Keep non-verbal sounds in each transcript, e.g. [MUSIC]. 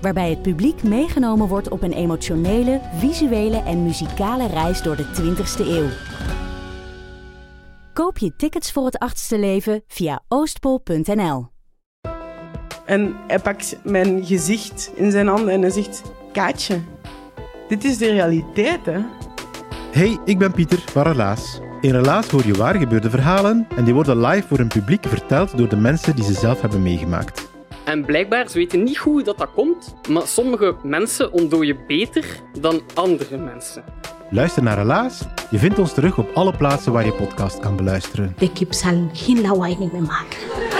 Waarbij het publiek meegenomen wordt op een emotionele, visuele en muzikale reis door de 20ste eeuw. Koop je tickets voor het achtste leven via oostpol.nl. En hij pakt mijn gezicht in zijn handen en hij zegt: Kaatje, dit is de realiteit, hè? Hey, ik ben Pieter van Relaas. In Relaas hoor je waar gebeurde verhalen en die worden live voor een publiek verteld door de mensen die ze zelf hebben meegemaakt. En blijkbaar, ze weten niet hoe dat, dat komt, maar sommige mensen ontdooien beter dan andere mensen. Luister naar Relaas. Je vindt ons terug op alle plaatsen waar je podcast kan beluisteren. De kip zal geen lawaai meer maken.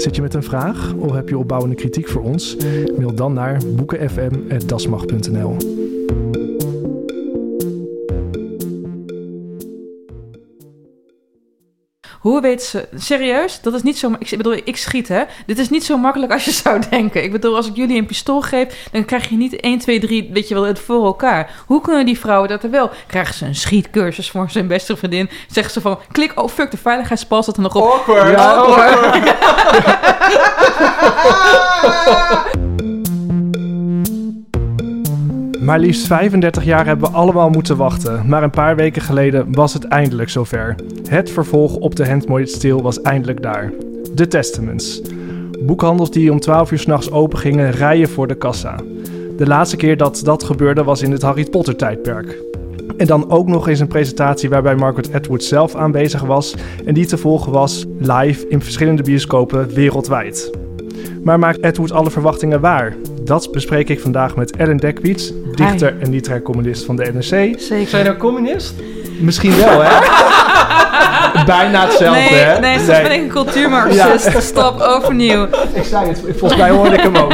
Zit je met een vraag of heb je opbouwende kritiek voor ons? Mail dan naar boekenfm.dasmag.nl. Hoe weet ze... Serieus? Dat is niet zo... Ik bedoel, ik schiet, hè? Dit is niet zo makkelijk als je zou [LAUGHS] denken. Ik bedoel, als ik jullie een pistool geef... dan krijg je niet 1, 2, 3, weet je wel, het voor elkaar. Hoe kunnen die vrouwen dat er wel? Krijgen ze een schietcursus voor zijn beste vriendin? Zeggen ze van... Klik, oh fuck, de veiligheidspas zat er nog op. Awkward. Ja, Awkward. [LAUGHS] [LAUGHS] Maar liefst 35 jaar hebben we allemaal moeten wachten. Maar een paar weken geleden was het eindelijk zover. Het vervolg op de Handmade Steel was eindelijk daar. De Testaments. Boekhandels die om 12 uur s'nachts open gingen, rijen voor de kassa. De laatste keer dat dat gebeurde was in het Harry Potter tijdperk. En dan ook nog eens een presentatie waarbij Margaret Atwood zelf aanwezig was en die te volgen was live in verschillende bioscopen wereldwijd. Maar maakt Atwood alle verwachtingen waar? Dat bespreek ik vandaag met Ellen Dekwiets, dichter en literair communist van de NRC. Zeker. Zijn nou communist? Misschien wel, hè? [LAUGHS] Bijna hetzelfde, nee, hè? nee, soms ben ik een cultuurmarxist. Stop, overnieuw. Ik zei het, volgens mij hoorde ik hem ook.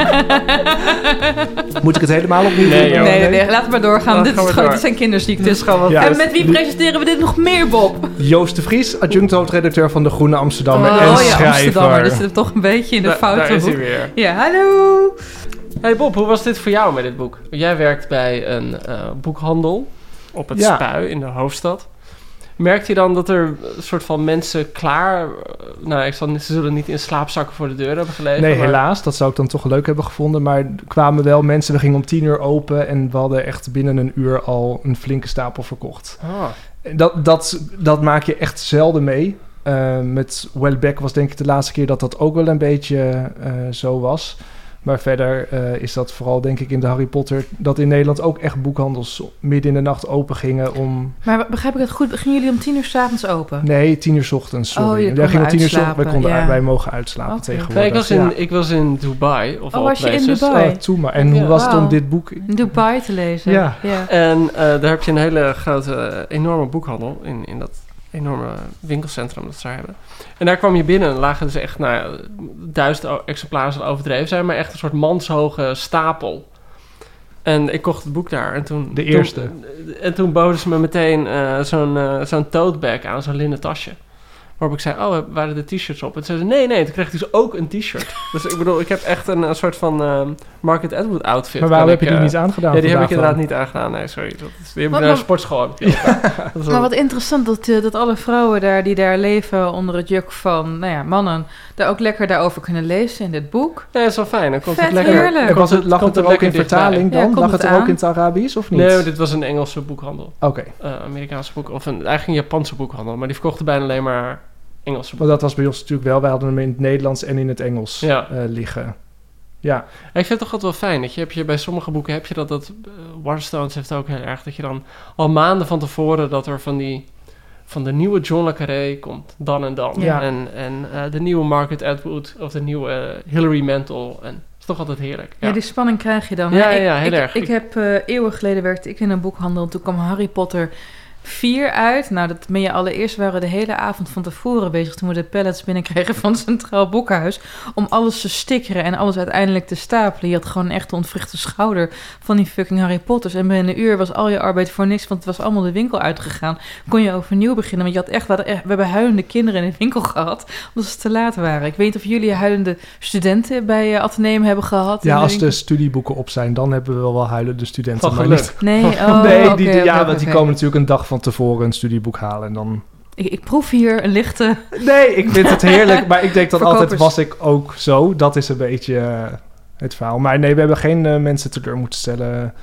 [LAUGHS] Moet ik het helemaal opnieuw Nee, doen? Nee, nee, nee, laten we maar doorgaan. Dan dit, gaan is we gewoon, door. dit zijn kinderziektes. Ja. En met wie presenteren we dit nog meer, Bob? Joost de Vries, adjunct hoofdredacteur van De Groene Amsterdammer oh en ja, schrijver. Amsterdammer. Dus zit toch een beetje in de Da- foute daar is hij hoek. weer. Ja, hallo. Hey Bob, hoe was dit voor jou met dit boek? Jij werkt bij een eh, boekhandel op het Ja. Spui in de hoofdstad. Merkt je dan dat er een soort van mensen klaar... eh, Nou, ik zal, ze zullen niet in slaapzakken voor de deur hebben gelegen. Nee, maar- helaas. Dat zou ik dan toch leuk hebben gevonden. Maar er kwamen wel mensen. We gingen om tien uur open. En we hadden echt binnen een uur al een flinke stapel verkocht. Ah. Dat, dat, dat maak je echt zelden mee. Eh, met Wellbeck was denk ik de laatste keer dat dat ook wel een beetje zo was. Maar verder eh, is dat vooral denk ik in de Harry Potter... dat in Nederland ook echt boekhandels midden in de nacht open gingen om... Maar begrijp ik het goed? Gingen jullie om tien uur s'avonds open? Nee, tien uur 's ochtends, sorry. Oh, je Wij kon gingen om tien uur 's ochtends, wij, konden, ja. wij mogen uitslapen tegenwoordig. Nee, ik was, in, ja. ik was in Dubai. Of Oh, was je in. Dubai? Oh, toe maar. En Ja. hoe was het om dit boek... In Dubai te lezen. Ja. En eh, daar heb je een hele grote, eh, enorme boekhandel in, in dat enorme winkelcentrum dat ze daar hebben. En daar kwam je binnen en lagen dus echt, nou duizend exemplaren zal overdreven zijn, maar echt een soort manshoge stapel. En ik kocht het boek daar. En toen, De eerste. Toen, en toen boden ze me meteen eh, zo'n eh, zo'n tote bag aan, zo'n linnen tasje. Waarop ik zei, oh, waren de t-shirts op? En toen zei ze, nee, nee, toen kreeg ik dus ook een t-shirt. [LAUGHS] dus ik bedoel, ik heb echt een, een soort van ehm Market Atwood outfit. Maar waarom heb je die eh, niet aangedaan? ja, die heb ik inderdaad dan? niet aangedaan. Nee, sorry. Dat is, die heb ik Maar- naar de maar- sportschool. [LAUGHS] wat interessant dat, eh, dat alle vrouwen daar die daar leven onder het juk van nou ja, mannen, daar ook lekker daarover kunnen lezen in dit boek. Ja, dat is wel fijn. Dan komt Vet het lekker... heerlijk. Was het, lag komt het er ook in vertaling dan? komt lag het er ook in het Arabisch of niet? Nee, dit was een Engelse boekhandel. Oké, Eh, Amerikaanse boek. Of een, eigenlijk een Japanse boekhandel. Maar die verkochten bijna alleen maar Boeken. dat was bij ons natuurlijk wel. Wij hadden hem in het Nederlands en in het Engels Ja. eh, liggen. Ja, Ik vind het toch altijd wel fijn. Dat je, heb je, bij sommige boeken heb je dat, dat eh, Waterstones heeft ook heel erg, dat je dan al maanden van tevoren dat er van die, van de nieuwe John le Carré komt, dan en dan. Ja. En, en eh, de nieuwe Margaret Atwood of de nieuwe Hilary Mantel. En het is toch altijd heerlijk. Ja, die spanning krijg je dan. Ja, ja, ja, ik, heel ik, erg. Ik heb eh, eeuwen geleden werkte ik in een boekhandel. En toen kwam Harry Potter 4 uit. Nou, dat ben je allereerst waren we de hele avond van tevoren bezig toen we de pallets binnenkregen van het Centraal Boekhuis. Om alles te stickeren en alles uiteindelijk te stapelen. Je had gewoon echt de ontwrichte schouder van die fucking Harry Potters. En binnen een uur was al je arbeid voor niks, want het was allemaal de winkel uitgegaan. Kon je overnieuw beginnen, want je had echt, we, hadden echt, we hebben huilende kinderen in de winkel gehad, omdat ze te laat waren. Ik weet niet of jullie huilende studenten bij uh, Atheneum hebben gehad. ja de als de studieboeken op zijn, dan hebben we wel wel huilende studenten. Van maar niet- Nee, [LAUGHS] oh, nee, die, ja, want die komen natuurlijk een dag van tevoren een studieboek halen en dan... Ik, ik proef hier een lichte... Nee, ik vind het heerlijk, maar ik denk dat [LAUGHS] altijd was ik ook zo. Dat is een beetje eh, het verhaal. Maar nee, we hebben geen eh, mensen teleur moeten stellen.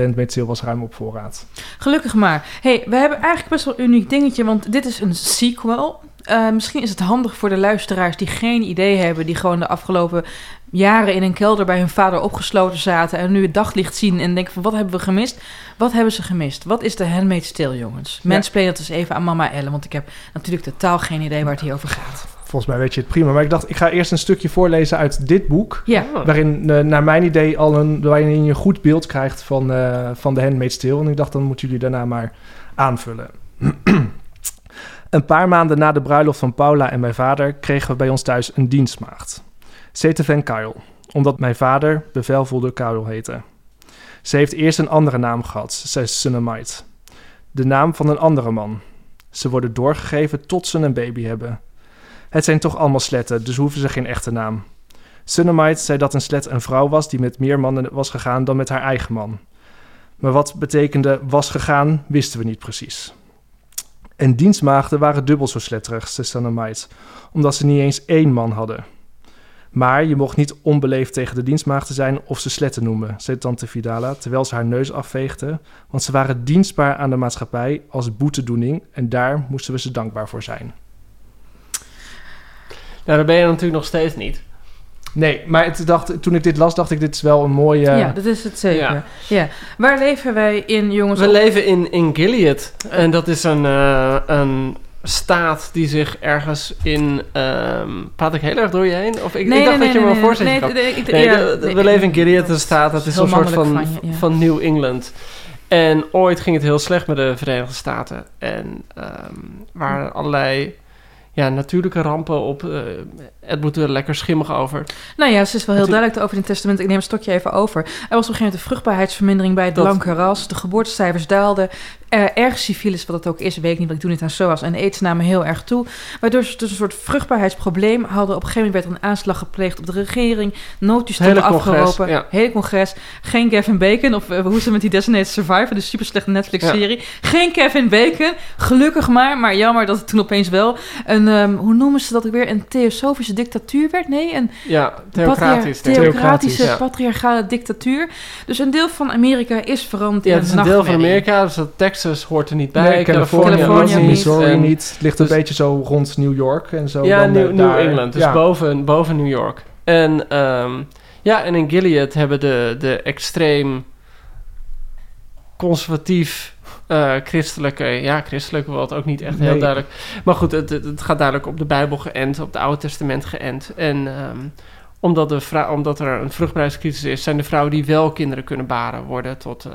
Handmaid's Tale was ruim op voorraad. Gelukkig maar. hey, we hebben eigenlijk best wel een uniek dingetje, want dit is een sequel. Eh, misschien is het handig voor de luisteraars die geen idee hebben, die gewoon de afgelopen jaren in een kelder bij hun vader opgesloten zaten en nu het daglicht zien en denken van wat hebben we gemist? Wat hebben ze gemist? Wat is de Handmaid's Tale, jongens? Ja. Mansplain dat dus even aan mama Ellen, want ik heb natuurlijk totaal geen idee waar het hier over gaat. Volgens mij weet je het prima. Maar ik dacht, ik ga eerst een stukje voorlezen uit dit boek. Ja. Waarin, eh, naar mijn idee, al een, waarin je een goed beeld krijgt van, eh, van de Handmaid's Tale. En ik dacht, dan moeten jullie daarna maar aanvullen. [CLEARS THROAT] een paar maanden na de bruiloft van Paula en mijn vader... kregen we bij ons thuis een dienstmaagd. Ze heette Van Kyle, omdat mijn vader bevelvoerder Kyle heette. Ze heeft eerst een andere naam gehad, zei Sunamite. De naam van een andere man. Ze worden doorgegeven tot ze een baby hebben. Het zijn toch allemaal sletten, dus hoeven ze geen echte naam. Sunamite zei dat een slet een vrouw was die met meer mannen was gegaan dan met haar eigen man. Maar wat betekende was gegaan, wisten we niet precies. En dienstmaagden waren dubbel zo sletterig, zei Sunamite, omdat ze niet eens één man hadden. Maar je mocht niet onbeleefd tegen de dienstmaagden zijn of ze sletten noemen, zei tante Vidala, terwijl ze haar neus afveegde, want ze waren dienstbaar aan de maatschappij als boetedoening en daar moesten we ze dankbaar voor zijn. Nou, dat ben je natuurlijk nog steeds niet. Nee, maar het dacht, toen ik dit las, dacht ik, dit is wel een mooie... ja, dat is het zeker. Ja. Waar leven wij in, jongens? We leven in, in Gilead. En dat is een, eh, een staat die zich ergens in... ehm praat ik heel erg door je heen? Of ik, ik dacht dat je me een voorzetje nee, nee, ja, we leven in Gilead, een staat. Dat is een soort van, ja. van New England. En ooit ging het heel slecht met de Verenigde Staten. En ehm waren allerlei ja, natuurlijke rampen op. eh het moet er lekker schimmig over. Nou ja, ze is wel heel duidelijk over in het testament. Ik neem een stokje even over. Er was op een gegeven moment een vruchtbaarheidsvermindering bij het Dat- blanke ras. De geboortecijfers daalden. Eh, erg syfilis, wat het ook is, weet ik niet, want ik doe niet aan SOAS. En aids namen heel erg toe. Waardoor ze dus een soort vruchtbaarheidsprobleem hadden. Op een gegeven moment werd er een aanslag gepleegd op de regering. Congres, afgeroepen. ja. Hele congres. Geen Kevin Bacon. Of eh, hoe is het met die Designated Survivor, de super slechte Netflix-serie. Geen Kevin Bacon. Gelukkig maar. Maar jammer dat het toen opeens wel een, ehm, hoe noemen ze dat ook weer? Een theosofische dictatuur werd? Nee, een Ja, theocratisch. Ik. theocratische, Ja. patriarchale dictatuur. Dus een deel van Amerika is veranderd Ja, in het is een deel van. Amerika, dus dat Texas hoort er niet bij. Nee, Californië, niet. Missouri En- niet. Het ligt een dus- beetje zo rond New York en zo. Ja, dan, New. England, dus Ja. boven, boven New York. En, ehm, ja, en in Gilead hebben de, de extreem conservatief eh, christelijke... Ja, christelijk wordt ook niet echt heel Nee. duidelijk. Maar goed, het, het, gaat duidelijk op de Bijbel geënt, op het Oude Testament geënt. En ehm, omdat, de omdat er een vruchtbaarheidscrisis is... zijn de vrouwen die wel kinderen kunnen baren worden tot... eh,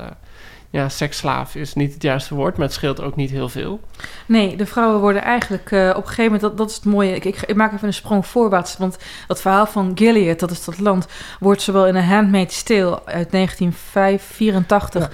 ja, seksslaaf is niet het juiste woord, maar het scheelt ook niet heel veel. Nee, de vrouwen worden eigenlijk eh, op een gegeven moment, dat, dat is het mooie. Ik, ik, ik maak even een sprong voorwaarts, want dat verhaal van Gilead, dat is dat land, wordt zowel in A Handmaid's Tale uit 1984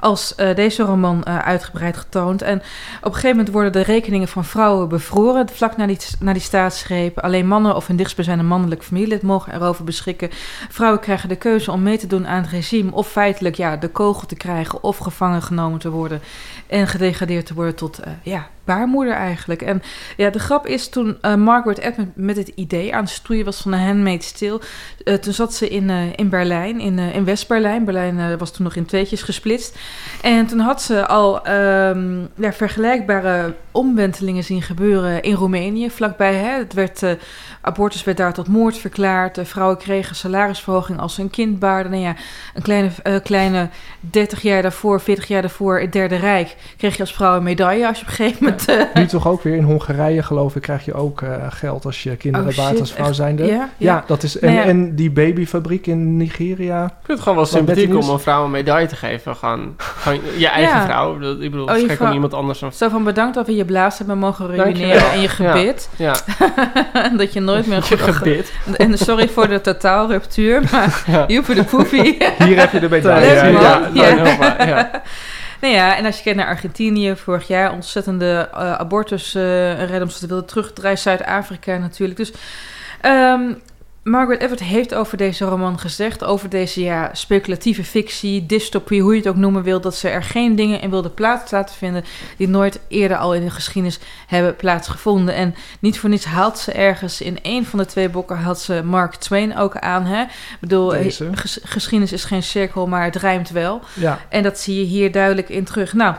als eh, deze roman eh, uitgebreid getoond. En op een gegeven moment worden de rekeningen van vrouwen bevroren, vlak na die, na die staatsgreep. Alleen mannen of een dichtstbijzijnde mannelijk familielid mogen erover beschikken. Vrouwen krijgen de keuze om mee te doen aan het regime, of feitelijk ja, de kogel te krijgen, of gevangen genomen te worden en gedegradeerd te worden tot, eh, ja, baarmoeder eigenlijk. En ja, de grap is toen eh, Margaret Atwood met het idee aan het stoeien was van de Handmaid's Tale... eh, toen zat ze in, eh, in Berlijn, in, in West-Berlijn. Berlijn was toen nog in tweetjes gesplitst. En toen had ze al ehm, vergelijkbare omwentelingen zien gebeuren in Roemenië, vlakbij. Hè. Het werd, abortus werd daar tot moord verklaard. De vrouwen kregen salarisverhoging als ze een kind baarden. Nou ja, een kleine, kleine 30 jaar daarvoor, 40 jaar daarvoor, het Derde Rijk, kreeg je als vrouw een medaille als je op een gegeven moment... [LAUGHS] [LAUGHS] Nu toch ook weer in Hongarije, geloof ik, krijg je ook eh, geld als je kinderen Oh, als vrouw zijnde. Ja, Ja, ja. dat is. En, Nou ja. en die babyfabriek in Nigeria. Ik vind het gewoon wel sympathiek om een vrouw een medaille te geven. Gewoon, gewoon je eigen Ja. vrouw. Ik bedoel, Ik bedoel, Oh, het is je gek om vrouw- iemand anders... Zo van bedankt dat we je blaas hebben mogen ruïneren en je gebit. Ja, [LAUGHS] dat je nooit meer... je gebit. En sorry voor de totaalruptuur, maar Ja. voor de poefie. Hier heb je de medaille. Ja, ja. Ja. Nou, ja. En als je kijkt naar Argentinië, vorig jaar ontzettende eh, abortus eh redden, omdat ze wilden terugdraaien, Zuid-Afrika natuurlijk. Dus ehm, Margaret Atwood heeft over deze roman gezegd, over deze ja, speculatieve fictie, dystopie, hoe je het ook noemen wil, dat ze er geen dingen in wilde plaats laten vinden die nooit eerder al in de geschiedenis hebben plaatsgevonden. En niet voor niets haalt ze ergens in een van de twee boeken haalt ze Mark Twain ook aan. Hè? Ik bedoel, ges- geschiedenis is geen cirkel, maar het rijmt wel. Ja. En dat zie je hier duidelijk in terug. Nou,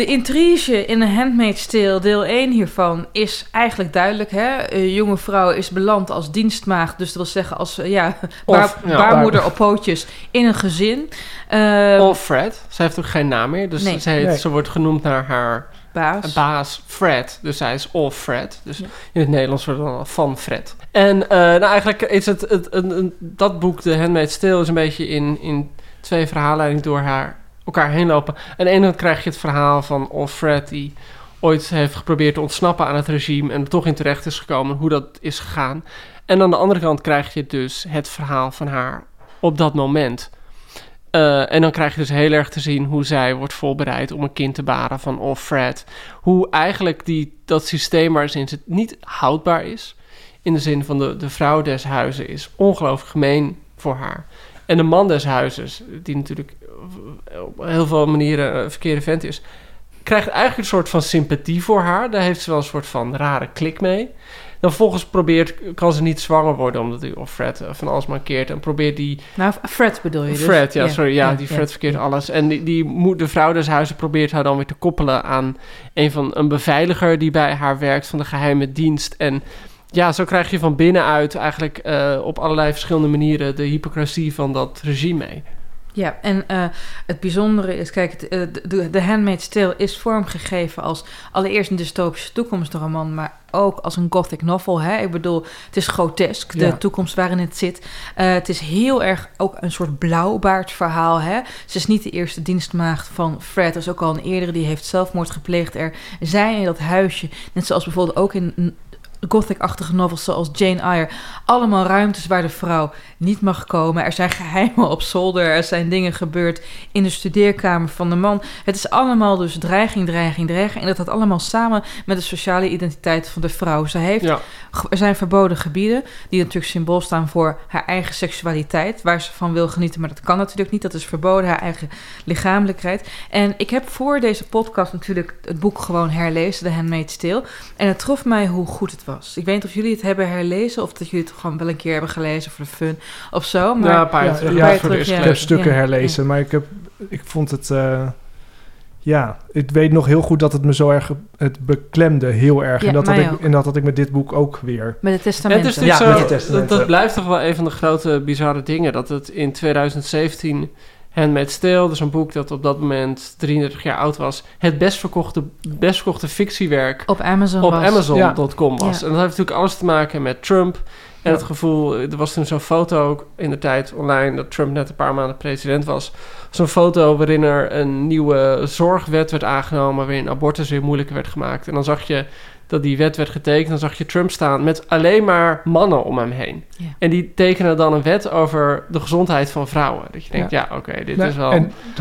de intrige in The Handmaid's Tale, deel 1 hiervan, is eigenlijk duidelijk. Hè? Een jonge vrouw is beland als dienstmaagd. Dus dat wil zeggen als eh, ja, Of, baar- ja, baarmoeder op pootjes in een gezin. Ehm, Of Fred. Ze heeft ook geen naam meer. Dus Nee. ze, heet- Nee. ze wordt genoemd naar haar baas. baas Fred. Dus hij is of Fred. Dus Ja. in het Nederlands wordt het dan van Fred. En eh, nou, eigenlijk is het, het, een- een- dat boek, The Handmaid's Tale, is een beetje in, in twee verhaallijnen door haar, elkaar heen lopen. Aan de ene kant krijg je het verhaal van of Fred, die ooit heeft geprobeerd te ontsnappen aan het regime en er toch in terecht is gekomen, hoe dat is gegaan. En aan de andere kant krijg je dus het verhaal van haar op dat moment. Eh, en dan krijg je dus heel erg te zien hoe zij wordt voorbereid om een kind te baren van of Fred. Hoe eigenlijk die, dat systeem waarin zit niet houdbaar is. In de zin van de, de vrouw des huizes is ongelooflijk gemeen voor haar. En de man des huizes, die natuurlijk op heel veel manieren een verkeerde vent is, krijgt eigenlijk een soort van sympathie voor haar. Daar heeft ze wel een soort van rare klik mee. Dan vervolgens probeert, kan ze niet zwanger worden omdat hij of Fred eh, van alles mankeert. En probeert die Nou, Fred bedoel je dus? Fred, ja, sorry. Ja, die Fred verkeert alles. En die, die moet, de vrouw des huizes probeert haar dan weer te koppelen aan een van een beveiliger die bij haar werkt van de geheime dienst. En ja, zo krijg je van binnenuit eigenlijk eh, op allerlei verschillende manieren de hypocrisie van dat regime mee. Ja, en eh, het bijzondere is, kijk, eh, de, de Handmaid's Tale is vormgegeven als allereerst een dystopische toekomstroman, maar ook als een gothic novel. Hè? Ik bedoel, het is grotesk, de Ja. toekomst waarin het zit. Eh, het is heel erg ook een soort blauwbaard verhaal. Hè? Ze is niet de eerste dienstmaagd van Fred. Er is ook al een eerdere, die heeft zelfmoord gepleegd. Er zijn in dat huisje, net zoals bijvoorbeeld ook in gothic-achtige novels zoals Jane Eyre. Allemaal ruimtes waar de vrouw niet mag komen. Er zijn geheimen op zolder. Er zijn dingen gebeurd in de studeerkamer van de man. Het is allemaal dus dreiging, dreiging, dreiging. En dat had allemaal samen met de sociale identiteit van de vrouw. Ze heeft, Ja, Er zijn verboden gebieden die natuurlijk symbool staan voor haar eigen seksualiteit. Waar ze van wil genieten, maar dat kan natuurlijk niet. Dat is verboden, haar eigen lichamelijkheid. En ik heb voor deze podcast natuurlijk het boek gewoon herlezen, The Handmaid's Tale. En het trof mij hoe goed het was. Ik weet niet of jullie het hebben herlezen of dat jullie het gewoon wel een keer hebben gelezen voor de fun of zo. Maar ja, een paar jaar Ja, terug. ja, Ja, voor terug, de ja. Ik heb stukken Ja, herlezen, maar ik, heb, ik vond het... eh, ja, ik weet nog heel goed dat het me zo erg... Het beklemde heel erg. Ja, en, dat had ik, ook. en dat had ik met dit boek ook weer. met het testament. het is Ja, met zo, testamenten. dat, dat blijft toch wel een van de grote bizarre dingen. Dat het in 2017 Handmaid's Tale, dus een boek dat op dat moment 33 jaar oud was, het best verkochte, best verkochte fictiewerk op Amazon op. Amazon.com was. Ja. En dat heeft natuurlijk alles te maken met Trump. En het gevoel, er was toen zo'n foto ook in de tijd online dat Trump net een paar maanden president was. Zo'n foto waarin er een nieuwe zorgwet werd aangenomen, waarin abortus weer moeilijker werd gemaakt. En dan zag je dat die wet werd getekend, dan zag je Trump staan met alleen maar mannen om hem heen. Ja. En die tekenen dan een wet over de gezondheid van vrouwen. Dat je denkt, ja, oké, dit Nou, is wel...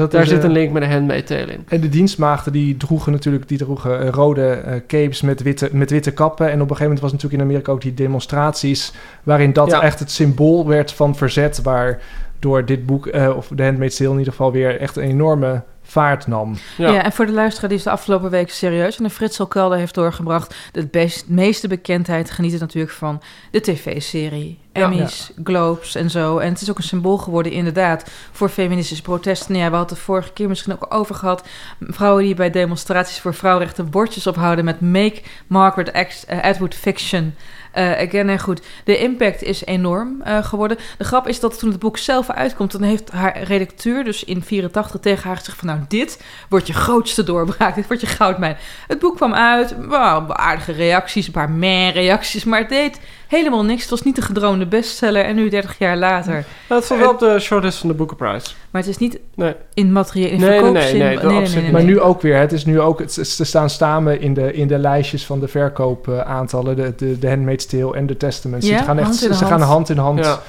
daar is, zit eh, een link met de Handmaid's Tale in. En de dienstmaagden die droegen natuurlijk die droegen eh, rode eh, capes met witte, met witte kappen. En op een gegeven moment was natuurlijk in Amerika ook die demonstraties... waarin dat Ja. echt het symbool werd van verzet... waar door dit boek, eh, of The Handmaid's Tale in ieder geval... weer echt een enorme vaart nam. Ja. Ja. en voor de luisteraar die is de afgelopen week serieus en de Fritsel Kelder heeft doorgebracht. De best, meeste bekendheid genieten natuurlijk van de tv-serie. Ja. Emmys, Globes en zo. En het is ook een symbool geworden inderdaad voor feministische protesten. Ja, we hadden het de vorige keer misschien ook over gehad. Vrouwen die bij demonstraties voor vrouwenrechten bordjes ophouden met Make Margaret eh, Atwood Fiction. Eh, again en goed, de impact is enorm eh, geworden. De grap is dat toen het boek zelf uitkomt, dan heeft haar redacteur dus in 84 tegen haar gezegd van nou dit wordt je grootste doorbraak, dit wordt je goudmijn. Het boek kwam uit, wow, aardige reacties, een paar meh reacties, maar het deed helemaal niks. Het was niet de gedroomde bestseller en nu 30 jaar later. Het stond wel op de shortlist van de Booker-prijs. Maar het is niet Nee. in materieel, in Nee, nee, verkoopzin. nee, nee, absoluut. Maar nu ook weer. Het is nu ook, het, ze staan samen in de, in de lijstjes van de verkoopaantallen. De, de, de Handmaid's Tale en de Testaments. Ja, Ze gaan echt hand in ze hand. gaan hand in hand. Ja.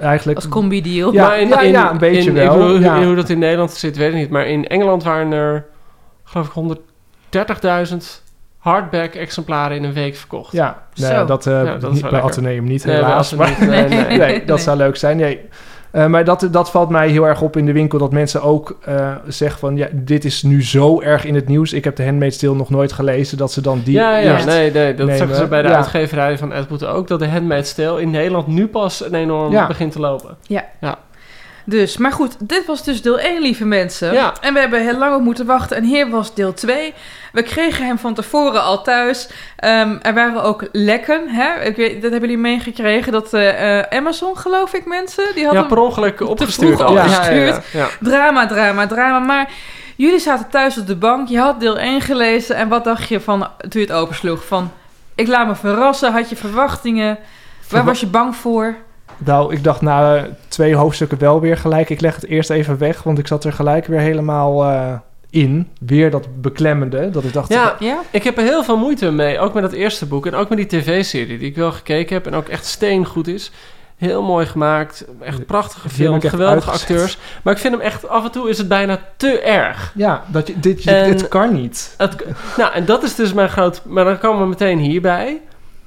Eigenlijk. als combi-deal. Ja, Maar ja, ja, een beetje in, wel, Ik bedoel, ja. in hoe dat in Nederland zit, weet ik niet. Maar in Engeland waren er, geloof ik, 130.000 hardback-exemplaren in een week verkocht. Ja, nee, dat, eh, Ja, dat niet bij. Atheneum niet, Nee, helaas. maar, niet. Nee, nee. [LAUGHS] nee, dat Nee. zou leuk zijn. Nee. Eh, maar dat, dat valt mij heel erg op in de winkel. Dat mensen ook eh, zeggen van... Ja, dit is nu zo erg in het nieuws. Ik heb de Handmaid's Tale nog nooit gelezen. Dat ze dan die ja, ja, nee, nee, dat nemen. zeggen ze bij de Ja. uitgeverij van Edwood ook. Dat de Handmaid's Tale in Nederland nu pas een enorm Ja. begint te lopen. Dus, maar goed, dit was dus deel 1, lieve mensen. Ja. En we hebben heel lang op moeten wachten. En hier was deel 2. We kregen hem van tevoren al thuis. Ehm, er waren ook lekken. Hè? Ik weet, dat hebben jullie meegekregen. Dat eh, eh, Amazon, geloof ik, mensen, die Ja, hadden per ongeluk opgestuurd. al. opgestuurd. Ja, ja, ja. drama, drama, drama. Maar jullie zaten thuis op de bank. Je had deel 1 gelezen. En wat dacht je van toen je het opensloeg? Van, ik laat me verrassen. Had je verwachtingen? Waar was je bang voor? Nou, ik dacht na twee hoofdstukken wel weer gelijk. Ik leg het eerst even weg, want ik zat er gelijk weer helemaal eh, in. Weer dat beklemmende. Dat ik dacht, Ja, Ja? ik heb er heel veel moeite mee. Ook met dat eerste boek. En ook met die tv-serie die ik wel gekeken heb. En ook echt steengoed is. Heel mooi gemaakt. Echt prachtige film. ik echt Geweldige uitgezet. acteurs. Maar ik vind hem echt... Af en toe is het bijna te erg. ja, dat je, dit, En- dit kan niet. Het, nou, en dat is dus mijn groot... Maar dan komen we meteen hierbij.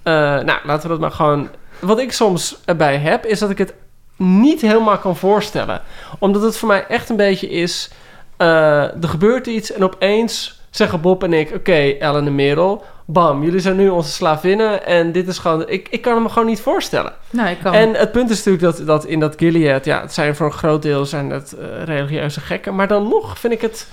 Eh, nou, laten we dat maar gewoon... Wat ik soms erbij heb, is dat ik het niet helemaal kan voorstellen. Omdat het voor mij echt een beetje is... eh, er gebeurt iets en opeens zeggen Bob en ik... Oké, Ellen en Merel... Bam, jullie zijn nu onze slavinnen en dit is gewoon... Ik, ik kan hem me gewoon niet voorstellen. Nou, ik kan... En het punt is natuurlijk dat, dat in dat Gilead... Ja, het zijn voor een groot deel zijn het eh, religieuze gekken. Maar dan nog vind ik het...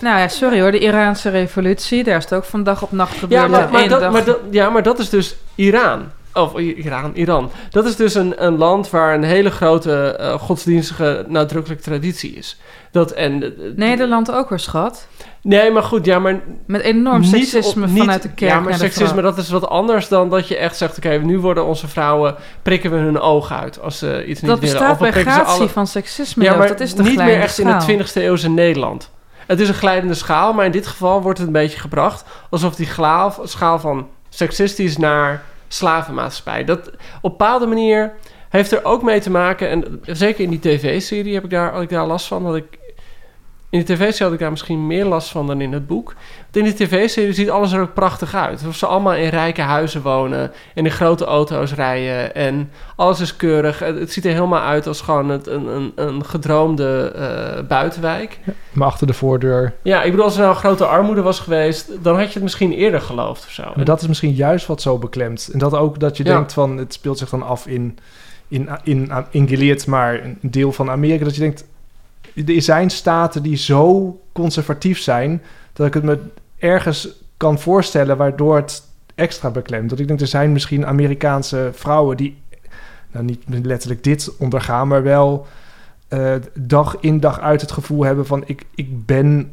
Nou ja, sorry hoor, de Iraanse revolutie, daar is het ook van dag op nacht gebeurd. Ja, maar, dat, dag. maar, dat, ja, maar dat is dus Iran. Of Iran, Iran. Dat is dus een, een land waar een hele grote eh, godsdienstige nadrukkelijke traditie is. Dat en... Nederland ook hoor, schat. Nee, maar goed, ja, maar... Met enorm seksisme op- niet- vanuit de kerk Ja, maar seksisme, dat is wat anders dan dat je echt zegt... Oké, nu worden onze vrouwen... prikken we hun ogen uit als ze iets niet Dat willen. bestaat Of we bij gratie alle- van seksisme, Ja, maar dat is de niet meer echt schaal. in de 20e eeuwse Nederland. Het is een glijdende schaal, maar in dit geval wordt het een beetje gebracht... alsof die schaal van seksistisch naar slavenmaatschappij... dat op bepaalde manier heeft er ook mee te maken... en zeker in die tv-serie heb ik daar, had ik daar last van... dat ik in de tv-serie had ik daar misschien meer last van dan in het boek. Want in de tv-serie ziet alles er ook prachtig uit. Alsof ze allemaal in rijke huizen wonen. En in grote auto's rijden. En alles is keurig. Het, het ziet er helemaal uit als gewoon het, een, een, een gedroomde eh, buitenwijk. Maar achter de voordeur. Ja, ik bedoel, als er nou grote armoede was geweest... dan had je het misschien eerder geloofd of zo. Maar dat is misschien juist wat zo beklemt. En dat ook dat je Ja. denkt van... Het speelt zich dan af in, in, in, in Gilead, maar een deel van Amerika. Dat je denkt... Er zijn staten die zo conservatief zijn... dat ik het me ergens kan voorstellen... waardoor het extra beklemt. Dat ik denk, er zijn misschien Amerikaanse vrouwen... die nou, niet letterlijk dit ondergaan... maar wel eh, dag in dag uit het gevoel hebben van... ik, ik ben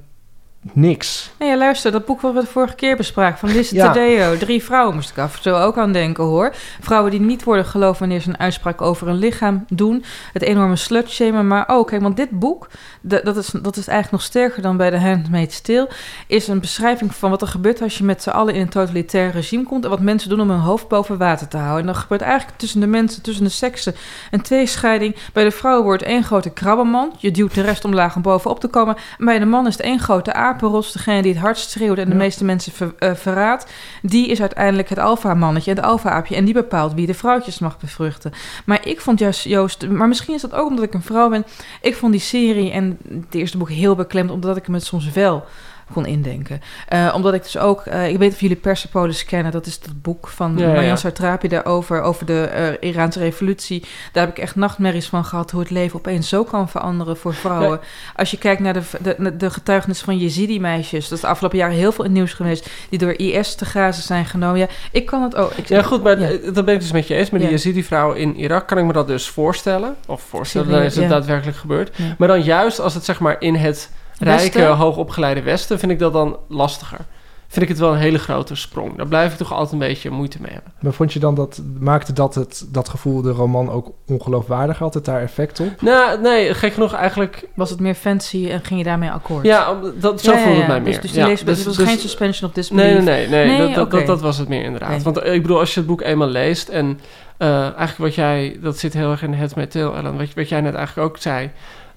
niks. Nee, ja, luister, dat boek wat we de vorige keer bespraken van Lise Ja. Tadeo. Drie vrouwen moest ik af en toe ook aan denken, hoor. Vrouwen die niet worden geloofd wanneer ze een uitspraak over een lichaam doen. Het enorme slutshamen, maar ook, kijk, want dit boek, de- dat, is, dat is eigenlijk nog sterker dan bij The Handmaid's Tale, is een beschrijving van wat er gebeurt als je met z'n allen in een totalitair regime komt en wat mensen doen om hun hoofd boven water te houden. En dan gebeurt eigenlijk tussen de mensen, tussen de seksen, een tweescheiding. Bij de vrouwen wordt één grote krabbenmand. Je duwt de rest omlaag om bovenop te komen. En bij de man is het één grote apenros, degene die het hardst schreeuwt en de Ja. meeste mensen ver- eh, verraadt, die is uiteindelijk het alfa-mannetje, het alfa-aapje. En die bepaalt wie de vrouwtjes mag bevruchten. Maar ik vond juist, Joost, maar misschien is dat ook omdat ik een vrouw ben, ik vond die serie en het eerste boek heel beklemd, omdat ik me het soms wel kon indenken. Eh, omdat ik dus ook, eh, ik weet of jullie Persepolis kennen, dat is het boek van Ja, ja, Marjan ja. Sartrapi daarover, over de eh, Iraanse revolutie. Daar heb ik echt nachtmerries van gehad, hoe het leven opeens zo kan veranderen voor vrouwen. Als je kijkt naar de, de, de getuigenis van Jezidi-meisjes, dat is de afgelopen jaren heel veel in het nieuws geweest, die door IS te grazen zijn genomen. Ja, ik kan het ook. Ik, Ja, goed, maar dat ben ik dus met je eens. Met die Ja. Yazidi-vrouw in Irak kan ik me dat dus voorstellen. Of voorstellen, dan is het daadwerkelijk gebeurd. Maar dan juist als het zeg maar in het rijke, Westen? hoogopgeleide Westen... vind ik dat dan lastiger. Vind ik het wel een hele grote sprong. Daar blijf ik toch altijd een beetje moeite mee hebben. Maar vond je dan dat, maakte dat het, dat gevoel de roman ook ongeloofwaardig? Had het daar effect op? Nou, nee, gek genoeg eigenlijk... Was het meer fancy en ging je daarmee akkoord? Ja, dat, zo Ja, ja, voelde het ja. mij meer. Dus, dus, die ja, lees, dus, het was geen suspension of disbelief. Nee, nee, nee. nee, Nee, dat, dat, oké. dat, dat was het meer inderdaad. Want eh, ik bedoel, als je het boek eenmaal leest... en eh, eigenlijk wat jij... dat zit heel erg in het Tail, Ellen. Wat, wat jij net eigenlijk ook zei...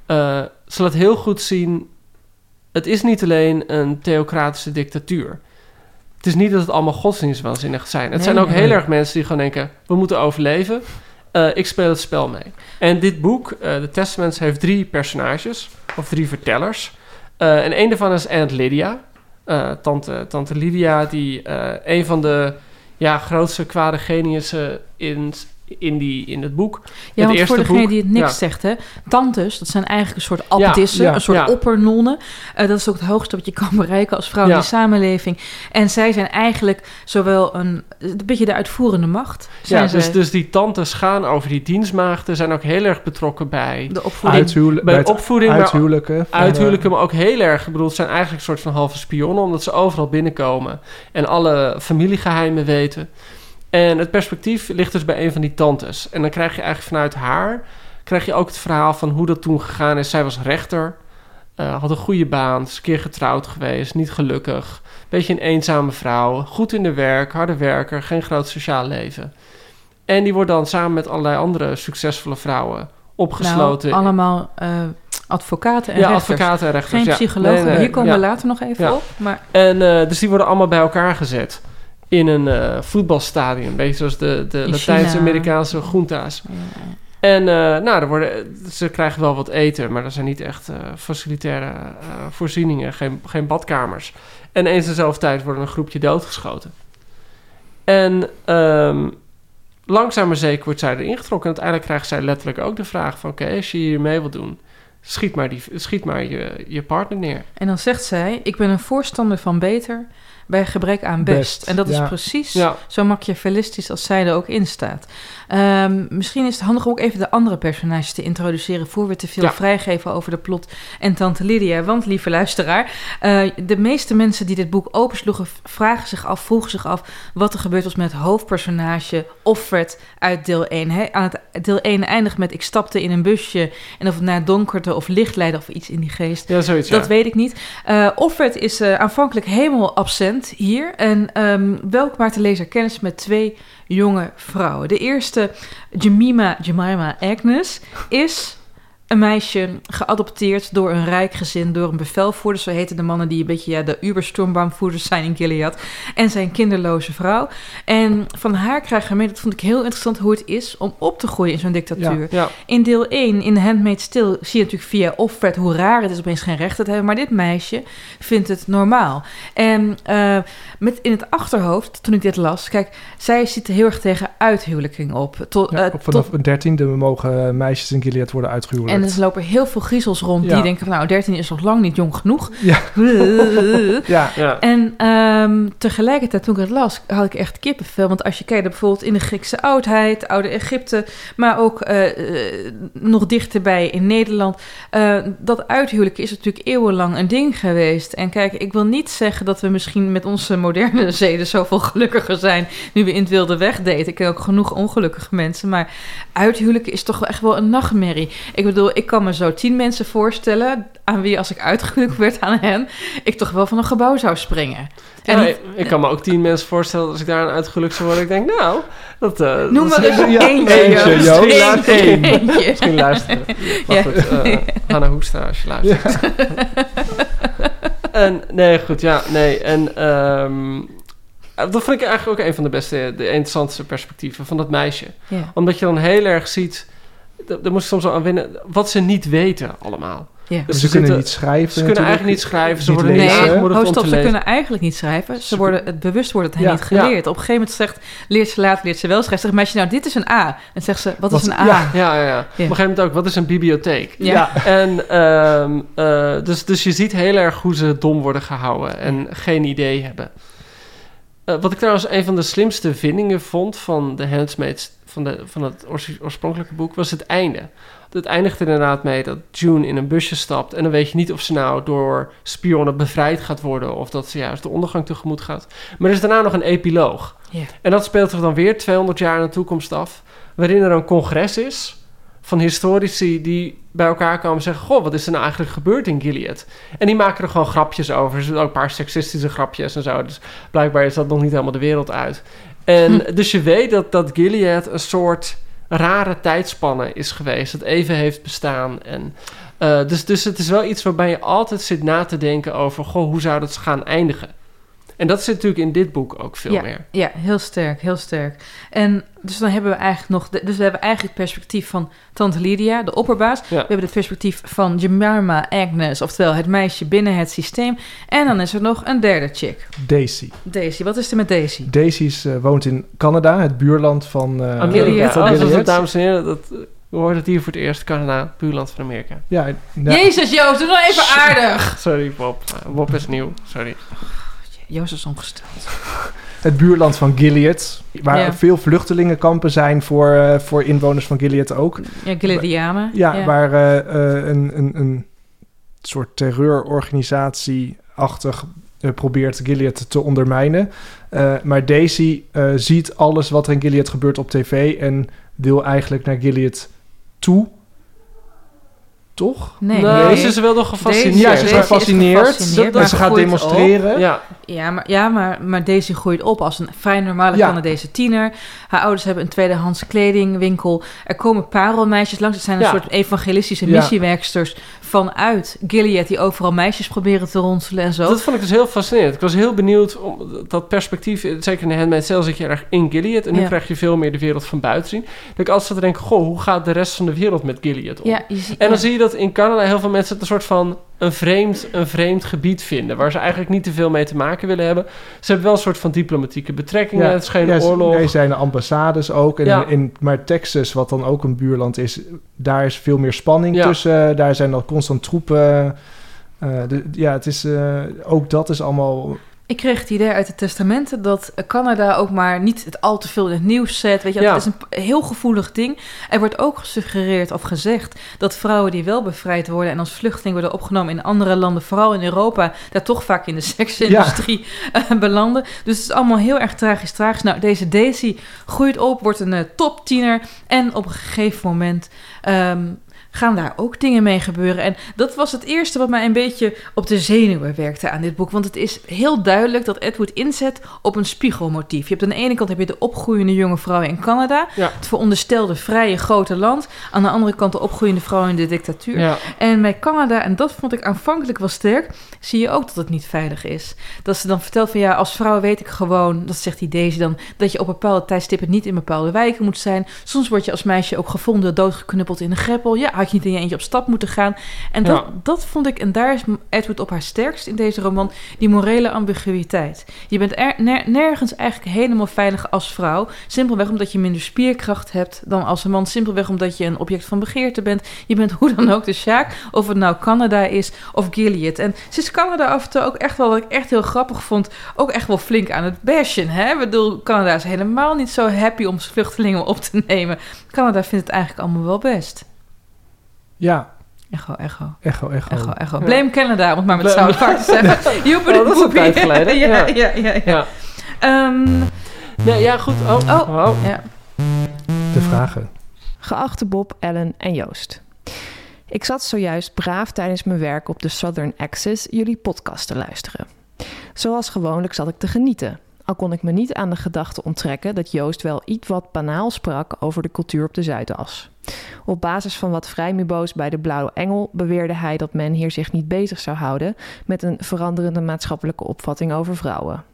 eh ze laat heel goed zien... het is niet alleen een theocratische dictatuur. Het is niet dat het allemaal godsdienstwaanzinnig zijn. Het Nee, zijn ook nee. heel erg mensen die gewoon denken... we moeten overleven. Eh, ik speel het spel mee. En dit boek, eh The Testaments, heeft drie personages... of drie vertellers. Eh, en een daarvan is Aunt Lydia... Tante, tante Lydia, die een van de ja, grootste kwade geniussen in, in, die, in het boek. Ja, want eerste voor degene boek, die het niks ja. zegt, hè. Tantes, dat zijn eigenlijk een soort abdissen, ja, een soort ja. oppernonnen. Eh, dat is ook het hoogste wat je kan [LAUGHS] bereiken als vrouw Ja. in de samenleving. En zij zijn eigenlijk zowel een, een beetje de uitvoerende macht. Zijn Ja, zij dus, dus die tantes gaan over die dienstmaagden, zijn ook heel erg betrokken bij de opvoeding. Bij bij het opvoeding, maar uithuwelijken. van, uithuwelijken, eh, maar ook heel erg, ik bedoel, het zijn eigenlijk een soort van halve spionnen, omdat ze overal binnenkomen en alle familiegeheimen weten. En het perspectief ligt dus bij een van die tantes. En dan krijg je eigenlijk vanuit haar, krijg je ook het verhaal van hoe dat toen gegaan is. Zij was rechter, eh, had een goede baan, is een keer getrouwd geweest, niet gelukkig. Beetje een eenzame vrouw, goed in de werk, harde werker, geen groot sociaal leven. En die wordt dan samen met allerlei andere succesvolle vrouwen opgesloten. Nou, allemaal eh, advocaten en ja, rechters. advocaten en rechters. Geen ja. psychologen. Nee, nee, Hier komen ja. we later nog even Ja. op. Maar En eh, dus die worden allemaal bij elkaar gezet in een eh, voetbalstadion. Een beetje zoals de, de Latijns-Amerikaanse junta's. En eh, nou, er worden, ze krijgen wel wat eten, maar dat zijn niet echt eh, facilitaire voorzieningen, geen, geen badkamers. En eens in dezelfde tijd worden een groepje doodgeschoten. En ehm, langzaam maar zeker wordt zij erin getrokken. En uiteindelijk krijgt zij letterlijk ook de vraag van... oké, als je hier mee wilt doen, schiet maar, die, schiet maar je, je partner neer. En dan zegt zij: Ik ben een voorstander van beter bij gebrek aan best. Best, en dat is precies Ja, zo machiavellistisch als zij er ook in staat. Ehm, misschien is het handig om ook even de andere personages te introduceren... voor we te veel Ja. vrijgeven over de plot en Tante Lydia. Want, lieve luisteraar, eh, de meeste mensen die dit boek opensloegen... vragen zich af, vroegen zich af wat er gebeurd was met het hoofdpersonage Offred uit deel 1. Hè? Aan het deel 1 eindigt met ik stapte in een busje... en of het naar donkerte of licht leidde of iets in die geest... ja zoiets, Dat ja. weet ik niet. Eh Offred is eh, aanvankelijk helemaal absent hier. En ehm welk maakt de lezer kennis met twee jonge vrouwen. De eerste, Jemima, Jemima Agnes, is een meisje geadopteerd door een rijk gezin, door een bevelvoerder. Zo heten de mannen die een beetje ja, de Uberstormbaumvoerders zijn in Gilead. En zijn kinderloze vrouw. En van haar krijgen we mee, dat vond ik heel interessant, hoe het is om op te groeien in zo'n dictatuur. Ja, In deel 1, in Handmaid's Tale, zie je natuurlijk via Offred hoe raar het is opeens geen rechten te hebben. Maar dit meisje vindt het normaal. En eh, met in het achterhoofd, toen ik dit las, kijk, zij zit er heel erg tegen uithuwelijking op. Tot, ja, eh, vanaf tot- een dertiende mogen meisjes in Gilead worden uitgehuwelijkd. En er lopen heel veel griezels rond Ja. die denken van nou, 13 is nog lang niet jong genoeg. [LAUGHS] Ja. [LAUGHS] ja, ja. En ehm, tegelijkertijd, toen ik het las, had ik echt kippenvel. Want als je kijkt bijvoorbeeld in de Griekse oudheid, oude Egypte, maar ook eh, eh, nog dichterbij in Nederland, eh, dat uithuwelijk is natuurlijk eeuwenlang een ding geweest. En kijk, ik wil niet zeggen dat we misschien met onze moderne [LAUGHS] zeden zoveel gelukkiger zijn nu we in het wilde weg daten. Ik ken ook genoeg ongelukkige mensen, maar uithuwelijken is toch wel echt wel een nachtmerrie. Ik bedoel, ik kan me zo tien mensen voorstellen aan wie als ik uitgehuwelijk werd aan hen, ik toch wel van een gebouw zou springen. En Ja, niet- ik, kan me ook tien mensen voorstellen als ik daar aan uitgelukt zou worden. Ik denk, nou, dat... eh, Noem maar eens ja, eentje, eentje, Joost. Misschien luistert- Eentje. Misschien luisteren. Maar Ja. goed, eh Hanna als je luistert. En, nee, goed, ja, nee. En ehm, dat vind ik eigenlijk ook een van de beste, de interessantste perspectieven van dat meisje. Omdat je dan heel erg ziet, daar moest ik soms wel aan winnen, wat ze niet weten allemaal. Ja. Dus ze kunnen zitten- niet schrijven. Ze kunnen eigenlijk niet schrijven, ze Niet worden niet. Nee, oh, stop, ze kunnen eigenlijk niet schrijven. Ze Ze worden, het bewust wordt het hen Ja. niet geleerd. Op een gegeven moment zegt, leert ze later, leert ze wel schrijven. Zegt meisje, nou, dit is een A. En zegt ze, wat, Wat- is een A? ja. Ja, ja, ja. Op een gegeven moment ook, wat is een bibliotheek? Ja. En ehm, eh, dus, dus je ziet heel erg hoe ze dom worden gehouden en geen idee hebben. Eh, wat ik trouwens een van de slimste vindingen vond van de Handmaids, van, de, van het oors- oorspronkelijke boek, was het einde. Het eindigt er inderdaad mee dat June in een busje stapt en dan weet je niet of ze nou door spionnen bevrijd gaat worden of dat ze juist de ondergang tegemoet gaat. Maar er is daarna nog een epiloog. En dat speelt zich dan weer 200 jaar in de toekomst af, waarin er een congres is van historici die bij elkaar komen en zeggen: Goh, wat is er nou eigenlijk gebeurd in Gilead? En die maken er gewoon grapjes over. Er zitten ook een paar seksistische grapjes en zo. Dus blijkbaar is dat nog niet helemaal de wereld uit. En dus je weet dat, dat Gilead een soort rare tijdspanne is geweest. Dat even heeft bestaan. En, eh, dus, dus het is wel iets waarbij je altijd zit na te denken over: Goh, hoe zou dat gaan eindigen? En dat zit natuurlijk in dit boek ook veel ja, meer. Ja, heel sterk, heel sterk. En dus dan hebben we eigenlijk nog... de- dus we hebben eigenlijk het perspectief van Tante Lydia, de opperbaas. Ja. We hebben het perspectief van Jemima Agnes, oftewel het meisje binnen het systeem. En dan is er nog een derde chick. Daisy. Daisy, wat is er met Daisy? Daisy is, eh, woont in Canada, het buurland van, eh Amerika. Oh, dat dames en heren. Dat, eh, we hoorden het hier voor het eerst. Canada, buurland van Amerika. Ja, nou, Jezus, Joost, doe nou even aardig! Sorry, Bob. Uh, Bob is nieuw. Sorry. Joost is ongesteld. [LAUGHS] het buurland van Gilead. Waar Ja. veel vluchtelingenkampen zijn voor, eh, voor inwoners van Gilead ook. Ja, Gileadianen. Ja, waar eh, eh, een, een, een soort terreurorganisatie-achtig probeert Gilead te ondermijnen. Maar Daisy ziet alles wat er in Gilead gebeurt op tv en wil eigenlijk naar Gilead toe. Toch? Nee, nee. ze is wel nog gefascineerd. Ja, ze is gefascineerd. en ze gaat demonstreren. Ja, Ja, maar, ja maar, maar Daisy groeit op als een vrij normale Ja. Canadese tiener. Haar ouders hebben een tweedehands kledingwinkel. Er komen parelmeisjes langs. Het zijn een Ja. soort evangelistische Ja. missiewerksters vanuit Gilead... die overal meisjes proberen te ronselen en zo. dat vond ik dus heel fascinerend. Ik was heel benieuwd om dat perspectief. Zeker in de Handmaid's Tale zit je erg in Gilead. En nu Ja. krijg je veel meer de wereld van buiten zien. Dat ik altijd zat te denken, goh, hoe gaat de rest van de wereld met Gilead om? ja, je ziet- En dan zie je dat in Canada heel veel mensen het een soort van een vreemd, een vreemd gebied vinden. Waar ze eigenlijk niet te veel mee te maken willen hebben. Ze hebben wel een soort van diplomatieke betrekkingen. het is geen ja, oorlog. Er zijn ambassades ook. En Ja. in, maar Texas, wat dan ook een buurland is, daar is veel meer spanning Ja. tussen. Daar zijn dan constant troepen. Eh, de- ja, het is, eh, ook dat is allemaal... Ik kreeg het idee uit de testamenten dat Canada ook maar niet het al te veel in het nieuws zet. Weet je, Ja. het is een heel gevoelig ding. Er wordt ook gesuggereerd of gezegd dat vrouwen die wel bevrijd worden en als vluchteling worden opgenomen in andere landen, vooral in Europa, daar toch vaak in de [LAUGHS] seksindustrie eh, belanden. Dus het is allemaal heel erg tragisch, tragisch. Nou, deze Daisy groeit op, wordt een eh, toptiener en op een gegeven moment ehm, gaan daar ook dingen mee gebeuren. En dat was het eerste wat mij een beetje op de zenuwen werkte aan dit boek. Want het is heel duidelijk dat Edward inzet op een spiegelmotief. Je hebt aan de ene kant heb je de opgroeiende jonge vrouwen in Canada. Ja. Het veronderstelde vrije grote land. Aan de andere kant de opgroeiende vrouwen in de dictatuur. Ja. En bij Canada, en dat vond ik aanvankelijk wel sterk, zie je ook dat het niet veilig is. Dat ze dan vertelt van ja, als vrouw weet ik gewoon, dat zegt die Daisy dan, dat je op bepaalde tijdstippen niet in bepaalde wijken moet zijn. Soms word je als meisje ook gevonden, doodgeknuppeld in een greppel. Ja, had je niet in je eentje op stap moeten gaan. En dat, Ja. dat vond ik, en daar is Edward op haar sterkst in deze roman, die morele ambiguïteit. Je bent er, ner- nergens eigenlijk helemaal veilig als vrouw. Simpelweg omdat je minder spierkracht hebt dan als een man. Simpelweg omdat je een object van begeerte bent. Je bent hoe dan ook de Sjaak. Of het nou Canada is of Gilead. En ze is Canada af en toe ook echt wel, wat ik echt heel grappig vond, ook echt wel flink aan het bashen. Hè? Ik bedoel, Canada is helemaal niet zo happy om vluchtelingen op te nemen. Canada vindt het eigenlijk allemaal wel best. Ja, Echo, echo. echo, echo. Echo, echo. Blame Canada, om het maar met Park te [LAUGHS] zeggen. Put Oh, dat is een poopy. tijd geleden. [LAUGHS] ja, Ja. ja, ja. ja. Ja. Ehm, Nee, ja, goed. Oh, Oh. oh. ja. De vragen. Geachte Bob, Ellen en Joost. Ik zat zojuist braaf tijdens mijn werk op de Southern Access jullie podcast te luisteren. Zoals gewoonlijk zat ik te genieten. Kon ik me niet aan de gedachte onttrekken dat Joost wel iets wat banaal sprak over de cultuur op de Zuidas. Op basis van wat vrijmubo's bij de Blauwe Engel beweerde hij dat men hier zich niet bezig zou houden met een veranderende maatschappelijke opvatting over vrouwen.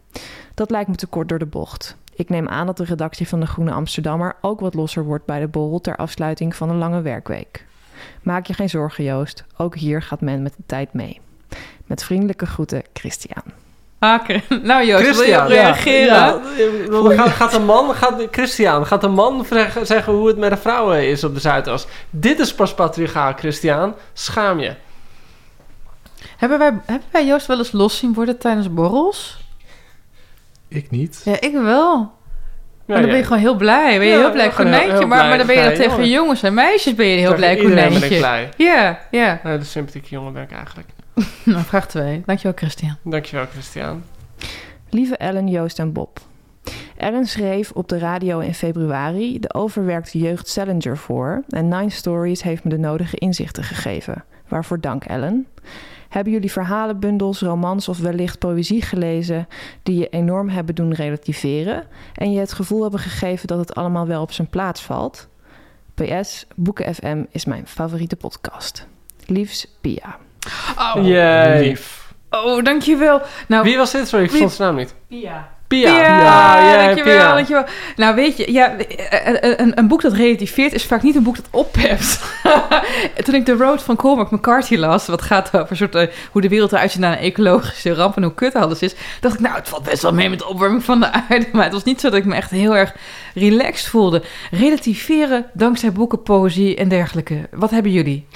Dat lijkt me te kort door de bocht. Ik neem aan dat de redactie van de Groene Amsterdammer ook wat losser wordt bij de borrel ter afsluiting van een lange werkweek. Maak je geen zorgen, Joost. Ook hier gaat men met de tijd mee. Met vriendelijke groeten, Christian. Haken. [LAUGHS] Nou Joost, wil je reageren? Ja, ja. Dan gaat, gaat een man, gaat, Christian, gaat een man zeggen, hoe het met de vrouwen is op de Zuidas. Dit is pas patriarchaal, Christian. Schaam je. Hebben, wij, hebben wij Joost wel eens los zien worden tijdens borrels? Ik niet. Ja, ik wel. Ja, maar dan ben je gewoon heel blij. Ben je Ja, heel blij heel- konijntje. heel maar, blij, maar dan ben je dan blij tegen jongen. jongens en meisjes ben je een heel Tegen blij iedereen ben ik konijntje. blij. Ja, ja. Nee, de sympathieke jongen ben ik eigenlijk. [LAUGHS] Nou, vraag 2. Dankjewel, Christian. Dankjewel, Christian. Lieve Ellen, Joost en Bob. Ellen schreef op de radio in februari de overwerkte jeugd Salinger voor en Nine Stories heeft me de nodige inzichten gegeven. Waarvoor dank, Ellen. Hebben jullie verhalenbundels, romans of wellicht poëzie gelezen die je enorm hebben doen relativeren en je het gevoel hebben gegeven dat het allemaal wel op zijn plaats valt? PS, Boeken FM is mijn favoriete podcast. Liefs, Pia. Oh, Jee. oh dankjewel. Nou, Wie was dit? Sorry, ik Wie- vond zijn naam niet. Pia. Pia. Ja, ja, dankjewel, Pia. dankjewel. Nou, weet je, ja, een, een, een boek dat relativeert is vaak niet een boek dat oppept. [LAUGHS] Toen ik The Road van Cormac McCarthy las, wat gaat over soort, eh, hoe de wereld eruit ziet na een ecologische ramp en hoe kut alles is, dacht ik, nou, het valt best wel mee met de opwarming van de aarde. [LAUGHS] Maar het was niet zo dat ik me echt heel erg relaxed voelde. Relativeren dankzij boeken, poëzie en dergelijke. Wat hebben jullie?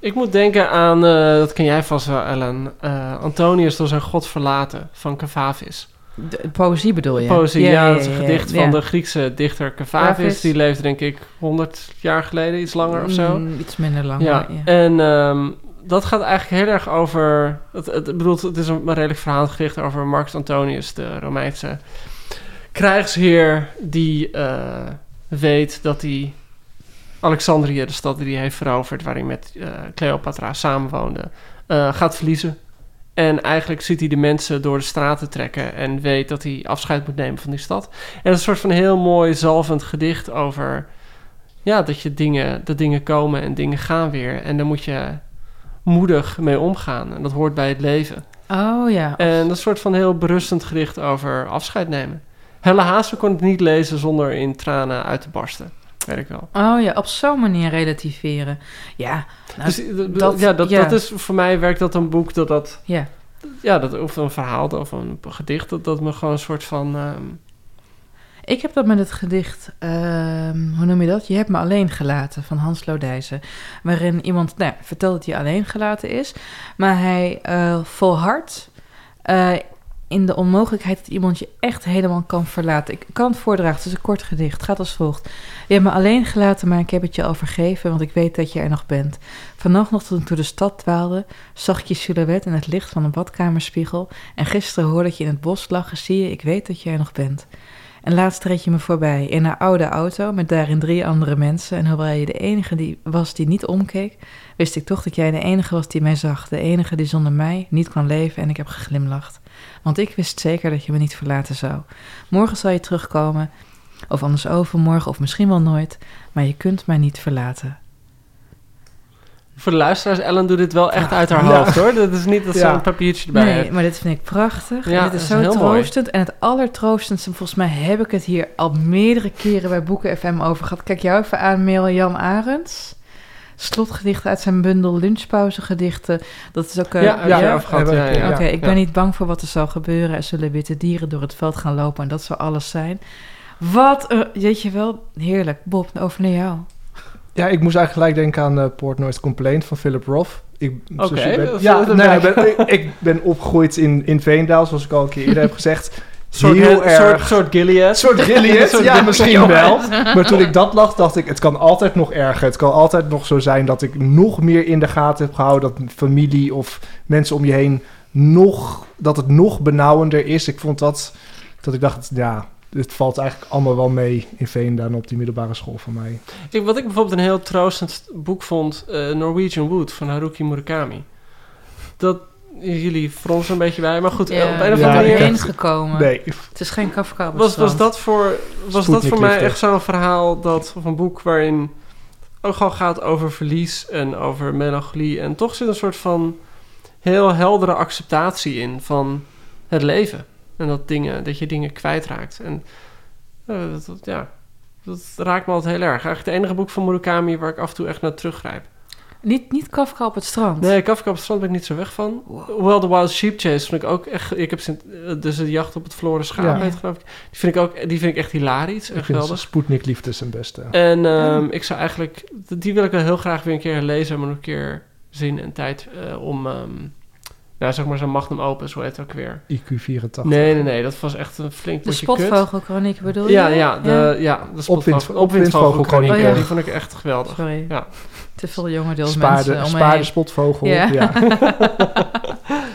Ik moet denken aan, eh, dat ken jij vast wel, Ellen. eh, Antonius door zijn god verlaten van Cavavis. De, poëzie bedoel je? Poëzie, ja, dat is een gedicht van de Griekse dichter Cavavis. Cavavis. Die leefde denk ik 100 jaar geleden, iets langer of zo. Mm, iets minder lang. Ja, en ehm, dat gaat eigenlijk heel erg over... Het, het, ik bedoel, het is een redelijk verhaal gedicht over Marcus Antonius, de Romeinse krijgsheer... die eh, weet dat hij Alexandrië, de stad die hij heeft veroverd... waar hij met eh, Cleopatra samenwoonde, eh, gaat verliezen. En eigenlijk ziet hij de mensen door de straten trekken... en weet dat hij afscheid moet nemen van die stad. En het is een soort van heel mooi, zalvend gedicht over ja, dat je dingen, dat dingen komen en dingen gaan weer. En daar moet je moedig mee omgaan. En dat hoort bij het leven. Oh ja. En dat is een soort van heel berustend gericht over afscheid nemen. Helle Haase kon het niet lezen zonder in tranen uit te barsten. Weet ik wel. Oh ja, op zo'n manier relativeren. Ja, nou, dus dat, dat- ja, dat, ja. dat is voor mij werkt dat een boek dat dat. ja. Ja, dat, of een verhaal of een gedicht, dat, dat me gewoon een soort van. ehm, Ik heb dat met het gedicht, ehm, hoe noem je dat? Je hebt me alleen gelaten van Hans Lodijzen. Waarin iemand nou, vertelt dat hij alleen gelaten is. Maar hij eh volhardt eh, in de onmogelijkheid dat iemand je echt helemaal kan verlaten. Ik kan het voordragen, het is een kort gedicht. Gaat als volgt. Je hebt me alleen gelaten, maar ik heb het je al vergeven, want ik weet dat je er nog bent. Vannacht nog toen ik door de stad dwaalde, zag ik je silhouet in het licht van een badkamerspiegel. En gisteren hoorde ik je in het bos lachen, zie je, ik weet dat je er nog bent. En laatst reed je me voorbij in een oude auto met daarin drie andere mensen. En hoewel je de enige die was die niet omkeek, wist ik toch dat jij de enige was die mij zag. De enige die zonder mij niet kon leven en ik heb geglimlacht. Want ik wist zeker dat je me niet verlaten zou. Morgen zal je terugkomen, of anders overmorgen, of misschien wel nooit. Maar je kunt mij niet verlaten. voor de luisteraars, Ellen doet dit wel echt uit haar Ja. hoofd hoor. Dat is niet dat ze Ja. een papiertje erbij Nee, heeft. maar dit vind ik prachtig. Ja, dit is is zo mooi. troostend. En het allertroostendste, volgens mij heb ik het hier al meerdere keren bij Boeken FM over gehad. Kijk jou even aan, Mail Jan Arends. Slotgedichten uit zijn bundel Lunchpauzegedichten. Dat is ook... eh, ja, ja, Oké, ik ben niet bang voor wat er zal gebeuren. Er zullen witte dieren door het veld gaan lopen en dat zal alles zijn. Wat, een- weet je wel, heerlijk. Bob, over naar jou. Ja, ik moest eigenlijk gelijk denken aan eh Portnoy's Complaint van Philip Roth. Ik, ja, nee, ik, ben, ik, ik ben opgegroeid in, in Veendaal, zoals ik al een keer eerder heb [LAUGHS] gezegd. Soort, Heel soort, erg. soort Gilead. soort Gilead, [LAUGHS] Soort [LAUGHS] ja, misschien wel. Maar toen ik dat las, dacht ik, het kan altijd nog erger. Het kan altijd nog zo zijn dat ik nog meer in de gaten heb gehouden... dat familie of mensen om je heen nog... dat het nog benauwender is. Ik vond dat... dat ik dacht, ja, het valt eigenlijk allemaal wel mee in Veendaal... op die middelbare school van mij. Ik, wat ik bijvoorbeeld een heel troostend boek vond, eh, Norwegian Wood van Haruki Murakami. Dat, jullie fronsen een beetje bij. Maar goed, Ja, op een of Ja, andere manier... heen gekomen. Nee, Het is geen Kafka Was, was, dat voor, was dat voor mij echt zo'n verhaal dat, of een boek waarin ook gewoon gaat over verlies en over melancholie. En toch zit een soort van heel heldere acceptatie in van het leven. En dat, dingen, dat je dingen kwijtraakt. En eh, dat, dat- ja, dat raakt me altijd heel erg. Eigenlijk het enige boek van Murakami waar ik af en toe echt naar teruggrijp. Niet, niet Kafka op het strand. Nee, Kafka op het strand ben ik niet zo weg van. Hoewel The Wild Sheep Chase vind ik ook echt... Ik heb sinds, eh, dus de jacht op het verloren schaap Ja. geloof ik. Die vind ik ook die vind ik echt hilarisch en ik vind geweldig. Sputnik Liefde zijn beste. En ehm, ik zou eigenlijk... Die wil ik wel heel graag weer een keer lezen... maar nog een keer zin en tijd eh, om... ehm nou, zeg maar zo'n magnum opus, hoe heet het ook weer? IQ 84. Nee, nee, nee. Dat was echt een flink De potje kut. spotvogelkroniek bedoel je? Ja, ja, de, ja. de Opwind- spotvogelkroniek. opwindvogelkroniek. Oh, ja. Die vond ik echt geweldig. Sorry. Ja. Te veel jonge deels Spaarde, mensen om me spaarde heen. spotvogel. Ja. Ja. [LAUGHS]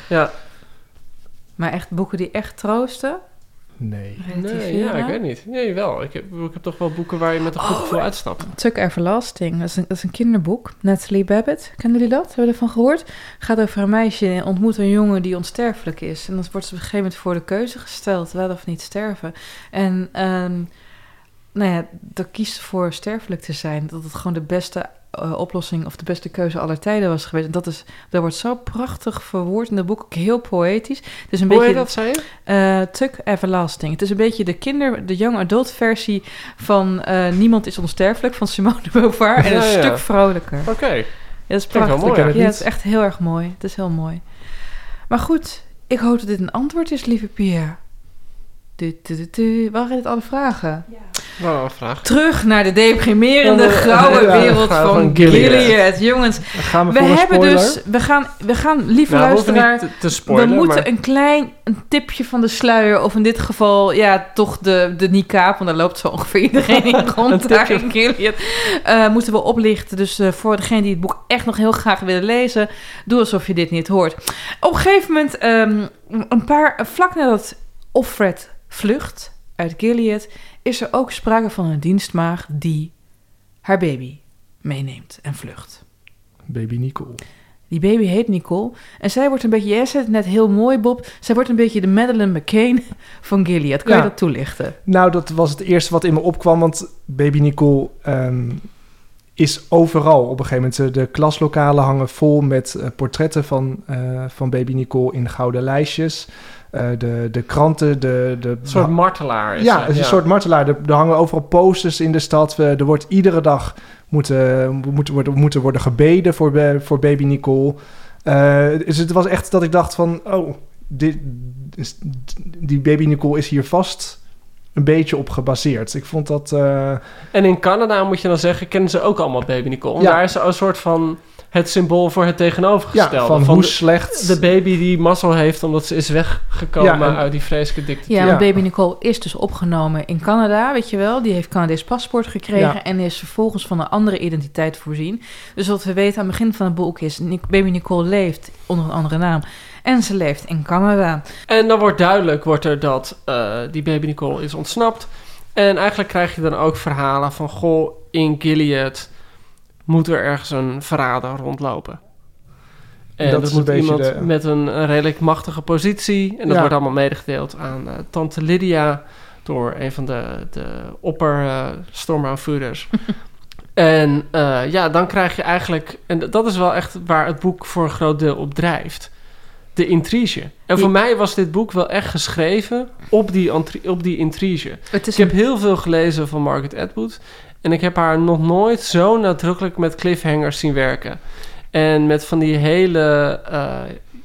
Ja. Maar echt boeken die echt troosten? Nee. Nee, ja, ik weet niet. Nee, wel. Ik heb, ik heb toch wel boeken waar je met een goed Oh, gevoel uitstapt. Tuck Everlasting, dat is, een, dat is een kinderboek. Natalie Babbitt, kennen jullie dat? Hebben jullie ervan gehoord? gaat over een meisje die ontmoet een jongen die onsterfelijk is. En dan wordt ze op een gegeven moment voor de keuze gesteld, wel of niet sterven. En ehm, nou ja, dan kiest ze voor sterfelijk te zijn. Dat het gewoon de beste eh, oplossing of de beste keuze aller tijden was geweest. En dat, is, dat wordt zo prachtig verwoord in het boek, ook heel poëtisch. Het is een Hoe beetje dat, zei je? eh Tuck Everlasting. Het is een beetje de kinder, de young adult versie van eh, Niemand is onsterfelijk van Simone de Beauvoir. En een Ja, stuk vrolijker. Oké. Ja, dat is prachtig. mooi, ja. ja, het is echt heel erg mooi. Het is heel mooi. Maar goed, ik hoop dat dit een antwoord is, lieve Pierre. Du, du, du, du. Waren dit alle vragen? Een vraag. Terug naar de deprimerende, Ja, de- grauwe ja, wereld van, van Gilead. Gilead. Jongens, we, we hebben spoiler. dus... We gaan, we gaan lieve Nou, we hoeven luisteraar... niet te, spoilen, we moeten maar... een klein een tipje van de sluier, of in dit geval, ja, toch de, de niqab, want daar loopt zo ongeveer iedereen [LAUGHS] in rond daar in Gilead, eh, moeten we oplichten. Dus eh, voor degene die het boek echt nog heel graag willen lezen, doe alsof je dit niet hoort. Op een gegeven moment, ehm, een paar, vlak nadat Offred vlucht uit Gilead, is er ook sprake van een dienstmaagd die haar baby meeneemt en vlucht. Baby Nicole. Die baby heet Nicole. En zij wordt een beetje, jij zei het net heel mooi, Bob. Zij wordt een beetje de Madeleine McCain van Gilead. Kan Ja. je dat toelichten? Nou, dat was het eerste wat in me opkwam, want Baby Nicole ehm, is overal. Op een gegeven moment, de klaslokalen hangen vol met eh, portretten van, eh, van Baby Nicole in gouden lijstjes. Eh, de, de kranten, de... de Een soort martelaar is ja, het is een soort martelaar. Er, er hangen overal posters in de stad. Er wordt iedere dag moeten, moeten, worden, moeten worden gebeden voor, voor baby Nicole. Eh, dus het was echt dat ik dacht van... Oh, dit, is- die baby Nicole is hier vast een beetje op gebaseerd. Ik vond dat... eh, En in Canada, moet je dan zeggen, kennen ze ook allemaal Baby Nicole. Ja. Daar is ze een soort van het symbool voor het tegenovergestelde. ja, van, van hoe de, slecht... de baby die mazzel heeft omdat ze is weggekomen Ja, en- uit die vreselijke dictatuur. Ja, Ja. want baby Nicole is dus opgenomen in Canada, weet je wel. Die heeft Canadees paspoort gekregen Ja. en is vervolgens van een andere identiteit voorzien. Dus wat we weten aan het begin van het boek is... Nic- baby Nicole leeft onder een andere naam. En ze leeft in Canada. En dan wordt duidelijk wordt er dat eh, die baby Nicole is ontsnapt. En eigenlijk krijg je dan ook verhalen van... Goh, in Gilead moet er ergens een verrader rondlopen. En Dat dat, moet iemand de- met een, een redelijk machtige positie. En dat Ja. wordt allemaal medegedeeld aan eh, tante Lydia... door een van de, de opperstormaanvoerders. [LAUGHS] en eh, ja, dan krijg je eigenlijk... en dat is wel echt waar het boek voor een groot deel op drijft de intrige. En voor mij was dit boek wel echt geschreven op die, op die intrige. Ik heb heel veel gelezen van Margaret Atwood. En ik heb haar nog nooit zo nadrukkelijk met cliffhangers zien werken. En met van die hele, eh,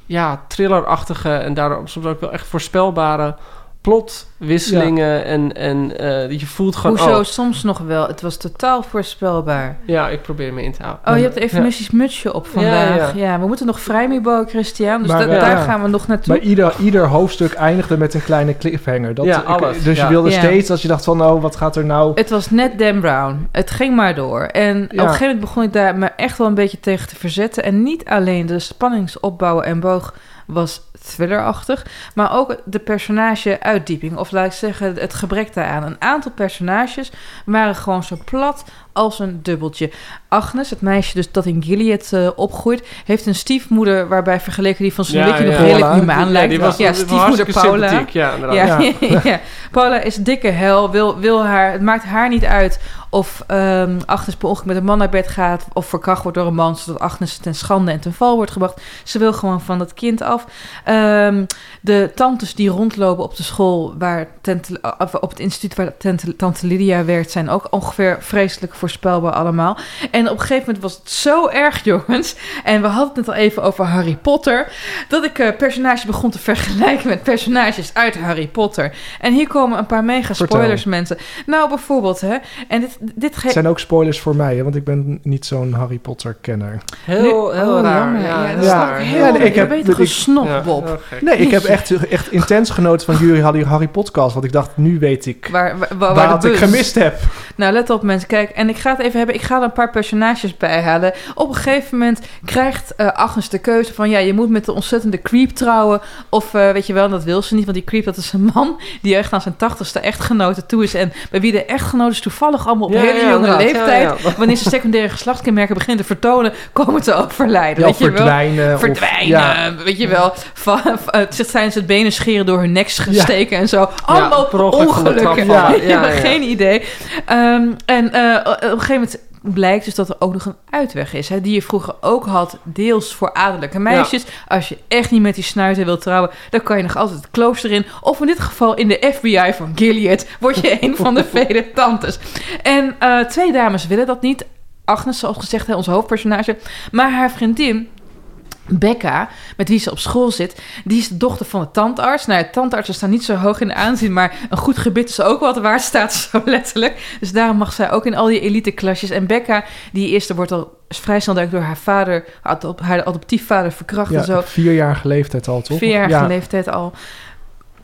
ja, thrillerachtige en daarom soms ook wel echt voorspelbare plotwisselingen. En, en eh, je voelt gewoon... Hoezo oh, soms nog wel? Het was totaal voorspelbaar. ja, ik probeer me in te houden. Oh, je hebt even Ja. Mrs. Mutsje op vandaag. Ja, Ja, we moeten nog vrijmibo bouwen, Christian. Dus Maar, da- eh, daar ja. gaan we nog naartoe. Maar ieder, ieder hoofdstuk eindigde met een kleine cliffhanger. Dat, Ja, ik- alles, dus je ja. wilde Ja. steeds, als je dacht van, oh, wat gaat er nou... Het was net Dan Brown. Het ging maar door. En op een gegeven moment begon ik daar me echt wel een beetje tegen te verzetten. En niet alleen de spanningsopbouw en boog was thrillerachtig. Maar ook de personage-uitdieping, of laat ik zeggen, het gebrek daaraan. Een aantal personages waren gewoon zo plat als een dubbeltje. Agnes, het meisje dus dat in Gilead eh, opgroeit, heeft een stiefmoeder waarbij vergeleken die van Sneeuwwitje nog redelijk humaan Ja, lijkt. die was- ja, stiefmoeder Paula. ja. Ja, Ja. [LAUGHS] ja. Paula is dikke hel, wil, wil haar, het maakt haar niet uit of ehm, Agnes per ongeluk met een man naar bed gaat of verkracht wordt door een man, zodat Agnes ten schande en ten val wordt gebracht. Ze wil gewoon van dat kind af. Ehm, de tantes die rondlopen op de school, waar tante, op het instituut waar tante, tante Lydia werkt, zijn ook ongeveer vreselijk voorspelbaar allemaal. En op een gegeven moment was het zo erg, jongens. En we hadden het net al even over Harry Potter. Dat ik eh personages begon te vergelijken met personages uit Harry Potter. En hier komen een paar mega spoilers, Vertel. mensen. Nou, bijvoorbeeld, hè. En dit, dit Het zijn ook spoilers voor mij, hè, want ik ben niet zo'n Harry Potter-kenner. Heel, Nu- heel oh, raar. Ja, Ja, heel Ja, nee, ik heb- snop, Ja, Bob. Nee, ik heb echt, echt intens genoten van jullie Harry, Harry podcast, want ik dacht, nu weet ik Waar, waar, waar, waar de wat ik bus- gemist heb. Nou, let op mensen. Kijk, en ik ga het even hebben. Ik ga er een paar personages bij halen. Op een gegeven moment krijgt eh, Agnes de keuze van... ja, je moet met de ontzettende creep trouwen. Of eh, weet je wel, dat wil ze niet. Want die creep, dat is een man die echt aan zijn tachtigste echtgenote toe is. En bij wie de echtgenoten toevallig allemaal op Ja, hele ja, jonge leeftijd... Ja, wanneer ze secundaire geslachtskenmerken beginnen te vertonen... komen te overlijden. Weet je wel? verdwijnen. of- verdwijnen, weet je wel. Van, zijn ze het benen scheren door hun nek steken en zo. Allemaal ongelukken. [LAUGHS] Ja, ja. geen idee. Ehm, en eh, op een gegeven moment blijkt dus dat er ook nog een uitweg is. Hè, die je vroeger ook had, deels voor adellijke meisjes. Als je echt niet met die snuiter wilt trouwen, dan kan je nog altijd het klooster in. Of in dit geval in de FBI van Gilead word je een van de [LAUGHS] vele tantes. En eh, twee dames willen dat niet. Agnes, zoals gezegd, hè, ons hoofdpersonage. Maar haar vriendin, Becca, met wie ze op school zit, die is de dochter van de tandarts. Nou, ja, tandartsen staan niet zo hoog in de aanzien, maar een goed gebit is ook wat waard, staat zo [LAUGHS] letterlijk. Dus daarom mag zij ook in al die elite-klasjes. En Becca, die eerste wordt al vrij snel door haar vader, haar adoptiefvader verkracht Ja, en zo. vierjarige leeftijd al, toch? Vierjarige ja. leeftijd al.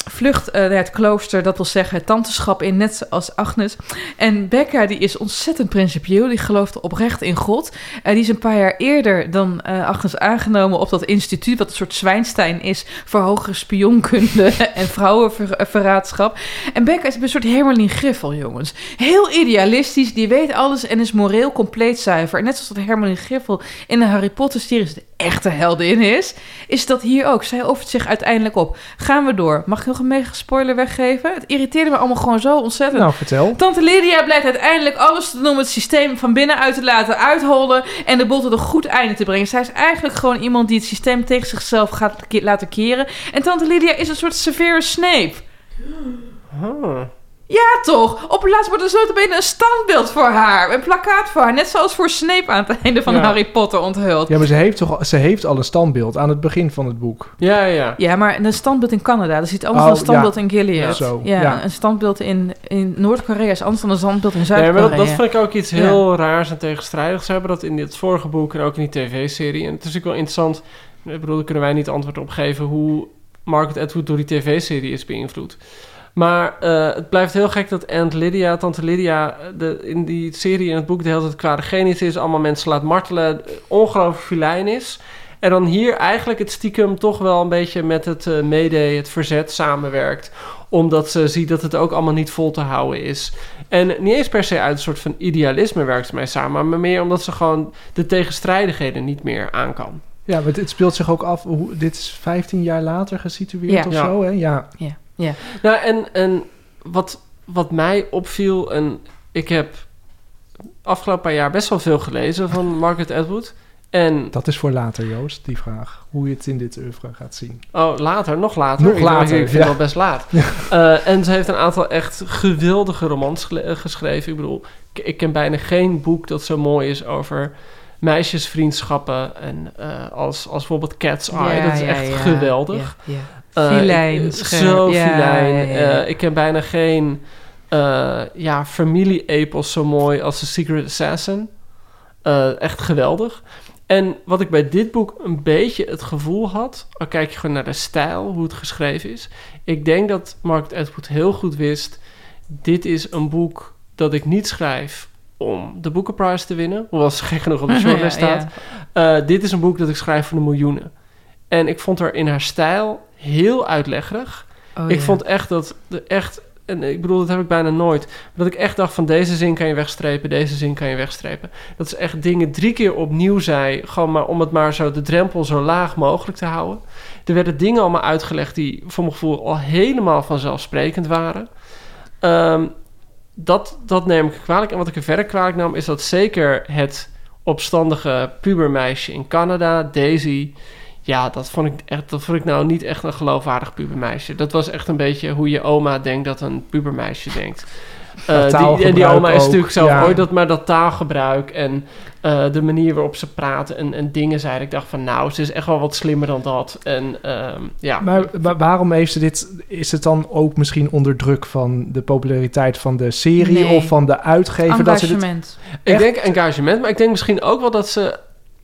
Vlucht eh, naar het klooster, dat wil zeggen het tanteschap in, net zoals Agnes. En Becca, die is ontzettend principieel. Die gelooft oprecht in God. En die is een paar jaar eerder dan eh, Agnes aangenomen op dat instituut... wat een soort Zwijnstein is voor hogere spionkunde [LAUGHS] en vrouwenverraadschap. En Becca is een soort Hermelin Griffel, jongens. Heel idealistisch, die weet alles en is moreel compleet zuiver. Net zoals dat Hermelin Griffel in de Harry Potter-series de echte heldin is... is dat hier ook. Zij offert zich uiteindelijk op. Gaan we door. Mag ik nog een mega spoiler weggeven? Het irriteerde me allemaal gewoon zo ontzettend. Nou, vertel. Tante Lydia blijkt uiteindelijk alles te doen om het systeem van binnenuit te laten uithollen en de boel tot een goed einde te brengen. Zij is eigenlijk gewoon iemand die het systeem tegen zichzelf gaat laten keren. En Tante Lydia is een soort Severus Snape. Huh. Ja, toch? Op het laatst wordt er zo benen een standbeeld voor haar. Een plakkaat voor haar. Net zoals voor Snape aan het einde van Ja. Harry Potter onthuld. Ja, maar ze heeft, toch, ze heeft al een standbeeld aan het begin van het boek. Ja, ja. Ja, maar een standbeeld in Canada. Dat ziet anders Oh, dan een standbeeld ja. in Gilead. Zo, ja, ja. een standbeeld in, in Noord-Korea is anders dan een standbeeld in Ja, Zuid-Korea. maar dat, dat vind ik ook iets heel raars en tegenstrijdigs. Ze hebben dat in dit vorige boek en ook in die tv-serie. En het is ook wel interessant. Ik bedoel, daar kunnen wij niet antwoord op geven hoe Margaret Atwood door die tv-serie is beïnvloed. Maar eh, het blijft heel gek dat Aunt Lydia, tante Lydia, de, in die serie in het boek de hele tijd kwaadgenisch is, allemaal mensen laat martelen, ongelooflijk filijn is. En dan hier eigenlijk het stiekem toch wel een beetje met het eh mede, het verzet samenwerkt. Omdat ze ziet dat het ook allemaal niet vol te houden is. En niet eens per se uit een soort van idealisme werkt ze mee samen. Maar meer omdat ze gewoon de tegenstrijdigheden niet meer aan kan. Ja, maar dit speelt zich ook af. Hoe, dit is 15 jaar later gesitueerd Ja. of Ja. zo, hè? Ja. Ja, ja. Nou, en, en wat, wat mij opviel... En ik heb afgelopen paar jaar best wel veel gelezen van [LAUGHS] Margaret Atwood. En Dat is voor later, Joost, die vraag. Hoe je het in dit oeuvre gaat zien. Oh, later, nog later. Nog Ik later, Ik vind ja. het al best laat. [LAUGHS] Eh, en ze heeft een aantal echt geweldige romans eh, geschreven. Ik bedoel, ik, ik ken bijna geen boek dat zo mooi is over meisjesvriendschappen. En eh, als, als bijvoorbeeld Cat's Eye. dat is echt geweldig. Eh, Filijn, scherp. Zo filijn. Eh, ik ken bijna geen eh ja, familie-epos zo mooi als The Secret Assassin. Eh, echt geweldig. En wat ik bij dit boek een beetje het gevoel had... al kijk je gewoon naar de stijl, hoe het geschreven is... ik denk dat Margaret Atwood heel goed wist... dit is een boek dat ik niet schrijf om de Booker te winnen... hoewel ze gek genoeg op de [LAUGHS] shortlist Ja, staat. Eh, dit is een boek dat ik schrijf voor de miljoenen. En ik vond haar in haar stijl heel uitleggerig. Oh, ik ja. vond echt dat de echt... En ik bedoel, dat heb ik bijna nooit. Dat ik echt dacht van deze zin kan je wegstrepen, deze zin kan je wegstrepen. Dat ze echt dingen drie keer opnieuw zei. Gewoon maar om het maar zo de drempel zo laag mogelijk te houden. Er werden dingen allemaal uitgelegd die voor mijn gevoel al helemaal vanzelfsprekend waren. Ehm, dat, dat neem ik kwalijk. En wat ik er verder kwalijk nam, is dat zeker het opstandige pubermeisje in Canada, Daisy. Ja, dat vond, ik echt, dat vond ik nou niet echt een geloofwaardig pubermeisje. Dat was echt een beetje hoe je oma denkt dat een pubermeisje denkt. [LAUGHS] Dat Eh, die, en die taalgebruik oma is ook, natuurlijk ja. ooit dat, maar dat taalgebruik en eh, de manier waarop ze praten en, en dingen zeiden. Ik dacht van nou, ze is echt wel wat slimmer dan dat. En ehm, ja, Maar wa- waarom heeft ze dit? Is het dan ook misschien onder druk van de populariteit van de serie Nee. of van de uitgever? Dat ze dit, Engagement. Ik denk engagement, maar ik denk misschien ook wel dat ze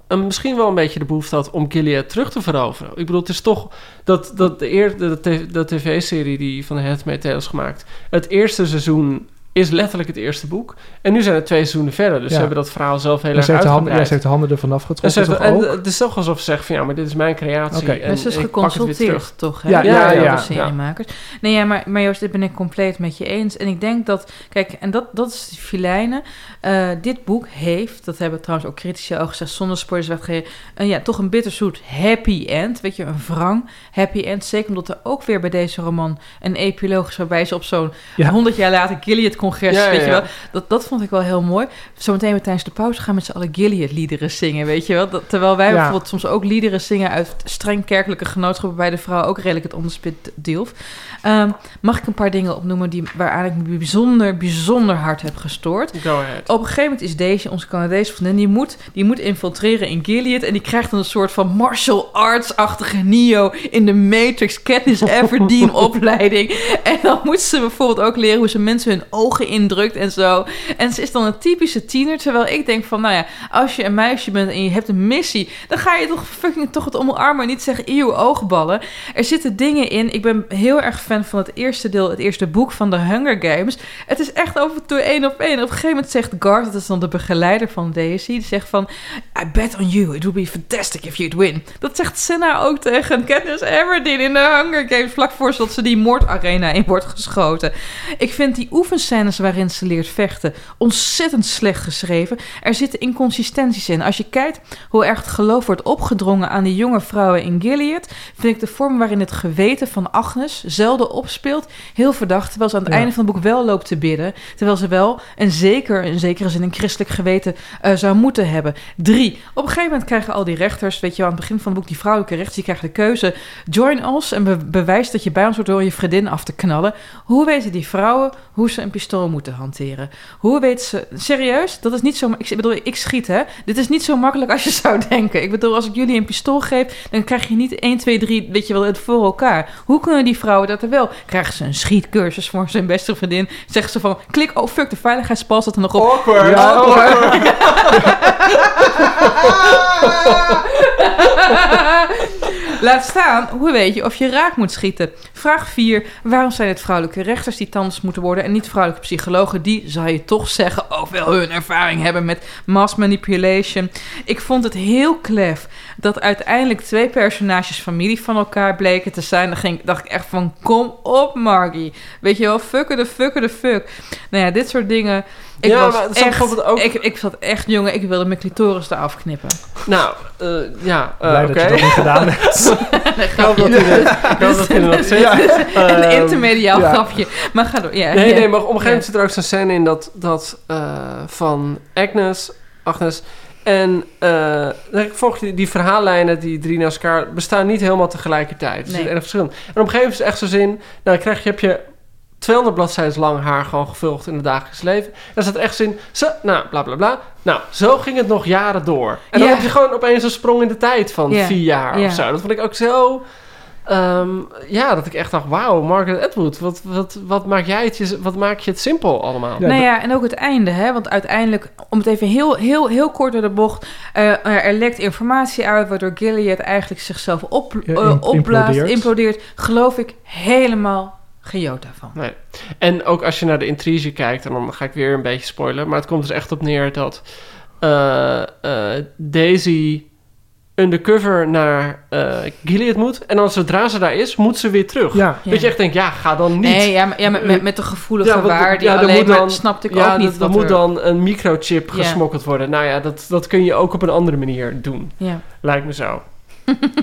een, misschien wel een beetje de behoefte had om Gilead terug te veroveren. Ik bedoel, het is toch dat, dat de, eer, de, tv-serie die van Tale is gemaakt, het eerste seizoen is letterlijk het eerste boek. En nu zijn er twee seizoenen verder, dus Ja. ze hebben dat verhaal zelf heel Ja, erg ze, de handen, ja, uitgebreid. ze heeft de handen ervan en, afgetrokken. ze heeft- toch en ook? het is toch alsof ze zegt van ja, maar dit is mijn creatie. Oké. En, Maar ze is en ik pak het weer geconsulteerd, terug. toch? Hè? Ja, ja, de ja, seriemakers. Nee, ja, maar, maar Joost, dit ben ik compleet met je eens. En ik denk dat, kijk, en dat, dat is die filijnen. Eh, dit boek heeft, dat hebben trouwens ook critici al gezegd, zonder spoilers weggegeven, een ja, toch een bitterzoet happy end. Weet je, een wrang happy end. Zeker omdat er ook weer bij deze roman een epiloog is waarbij ze op zo'n Ja. 100 jaar later Gilead-congres, Ja, weet je wel. Dat, dat vond ik wel heel mooi. Zometeen weer tijdens de pauze gaan met z'n allen Gilead-liederen zingen, weet je wel. Dat, terwijl wij Ja. bijvoorbeeld soms ook liederen zingen uit streng kerkelijke genootschappen bij de vrouw ook redelijk het onderspit deelt. Ehm, mag ik een paar dingen opnoemen die, waaraan ik me bijzonder, bijzonder hard heb gestoord? Go ahead. Op een gegeven moment is deze, onze Canadese vriendin, die moet, die moet infiltreren in Gilead. En die krijgt dan een soort van martial arts-achtige Neo in de Matrix Katniss Everdeen opleiding. [LAUGHS] En dan moet ze bijvoorbeeld ook leren hoe ze mensen hun ogen indrukt en zo. En ze is dan een typische tiener. Terwijl ik denk van, nou ja, als je een meisje bent en je hebt een missie, dan ga je toch fucking toch het omarmen en niet zeggen, eeuw, oogballen. Er zitten dingen in. Ik ben heel erg fan van het eerste deel, het eerste boek van de Hunger Games. Het is echt over toe één op één. Op een gegeven moment zegt Garth, dat is dan de begeleider van Daisy, die zegt van, I bet on you, it would be fantastic if you'd win. Dat zegt Senna ook tegen Katniss Everdeen in de Hunger Games, vlak voor ze die moordarena in wordt geschoten. Ik vind die waarin ze leert vechten ontzettend slecht geschreven. Er zitten inconsistenties in. Als je kijkt hoe erg het geloof wordt opgedrongen aan die jonge vrouwen in Gilead, vind ik de vorm waarin het geweten van Agnes zelden opspeelt heel verdacht. Terwijl ze aan het Ja. einde van het boek wel loopt te bidden. Terwijl ze wel en zeker in zekere zin een christelijk geweten eh, zou moeten hebben. Drie. Op een gegeven moment krijgen al die rechters, weet je wel, aan het begin van het boek, die vrouwelijke rechters, die krijgen de keuze: join ons en be- bewijs dat je bij ons wordt door je vriendin af te knallen. Hoe weten die vrouwen hoe ze een pistool moeten hanteren? Hoe weten ze. Serieus? Dat is niet zo. Ik bedoel, ik schiet hè. Dit is niet zo makkelijk als je zou [LAUGHS] denken. Ik bedoel, als ik jullie een pistool geef, dan krijg je niet 1, 2, 3, weet je wel, het voor elkaar. Hoe kunnen die vrouwen dat er wel? Krijgen ze een schietcursus voor zijn beste vriendin? Zeggen ze van, klik, oh fuck, de veiligheidspas zat er nog op. Awkward. Ja, awkward. [LAUGHS] [LAUGHS] Laat staan, hoe weet je of je raak moet schieten? Vraag 4. Waarom zijn het vrouwelijke rechters die tandarts moeten worden en niet vrouwelijke psychologen? Die, zou je toch zeggen, ook wel hun ervaring hebben met mass manipulation. Ik vond het heel klef dat uiteindelijk twee personages familie van elkaar bleken te zijn. Dan ging, dacht ik echt van, kom op Margie. Weet je wel, fucker de fucker de fuck. Nou ja, dit soort dingen... Ik Ja, was maar het echt, ook- ik, ik zat echt, jongen, ik wilde mijn clitoris eraf knippen. Nou, eh, ja, eh, Blij oké. dat je dat niet gedaan [LAUGHS] hebt. [LAUGHS] Ik hoop dat hij er- nog [LAUGHS] zit. een Ehm, intermediaal ja. grapje. Maar ga door. Ja, Nee, ja. nee, maar op een gegeven moment Ja. zit er ook zo'n scène in dat, dat eh, van Agnes, Agnes en eh, ik volg die, die verhaallijnen, die drie naast elkaar, bestaan niet helemaal tegelijkertijd. Nee. er is erg verschil. En op een gegeven moment is het echt zo zin, nou dan krijg je, heb je 200 bladzijden lang haar gewoon gevulgd in het dagelijks leven. En dan staat er echt zin, zo, nou, bla bla bla. Nou, zo ging het nog jaren door. En dan heb je gewoon opeens een sprong in de tijd van vier jaar Ja. of zo. Dat vond ik ook zo... ehm, ja, dat ik echt dacht, wauw, Margaret Atwood, wat, wat, wat, maak jij het, je- wat maak je het simpel allemaal? Ja, nou ja, en ook het einde, hè? Want uiteindelijk, om het even heel, heel, heel kort door de bocht, eh, er lekt informatie uit waardoor Gilead eigenlijk zichzelf op, eh, opblaast, implodeert. implodeert. Geloof ik helemaal geen jota van. Nee. En ook als je naar de intrige kijkt, en dan ga ik weer een beetje spoilen, maar het komt dus echt op neer dat eh, eh, Daisy undercover naar eh, Gilead moet. En dan zodra ze daar is, moet ze weer terug. Ja. Dat je echt denkt, ja, ga dan niet. Nee, ja, maar- ja, met, met, met de gevoelige Ja, want- waar die ja, alleen maar... dan- snapte ik ja, ook niet dat- er moet er- dan een microchip Ja. gesmokkeld worden. Nou ja, dat, dat kun je ook op een andere manier doen. Ja. Lijkt me zo.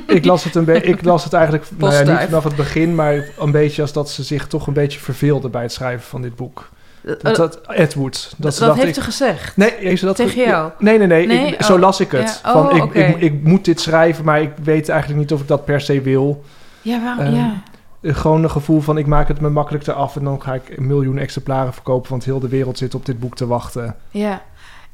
Ik, las het een be- ik las het eigenlijk [LAUGHS] nou ja, niet vanaf het begin, maar een beetje als dat ze zich toch een beetje verveelde bij het schrijven van dit boek. Dat, Eh, dat Edward. Dat, ze dat dacht, heeft ik, ze gezegd. Nee, heeft ze dat Tegen ge- jou? Nee, nee, nee. Nee? Ik, zo Oh. las ik het. Ja. Van, Oh, ik, ik, ik moet dit schrijven, maar ik weet eigenlijk niet of ik dat per se wil. Ja, waarom? Ehm, ja. Eh, Gewoon een gevoel van ik maak het me makkelijk eraf en dan ga ik een miljoen exemplaren verkopen, want heel de wereld zit op dit boek te wachten. Ja,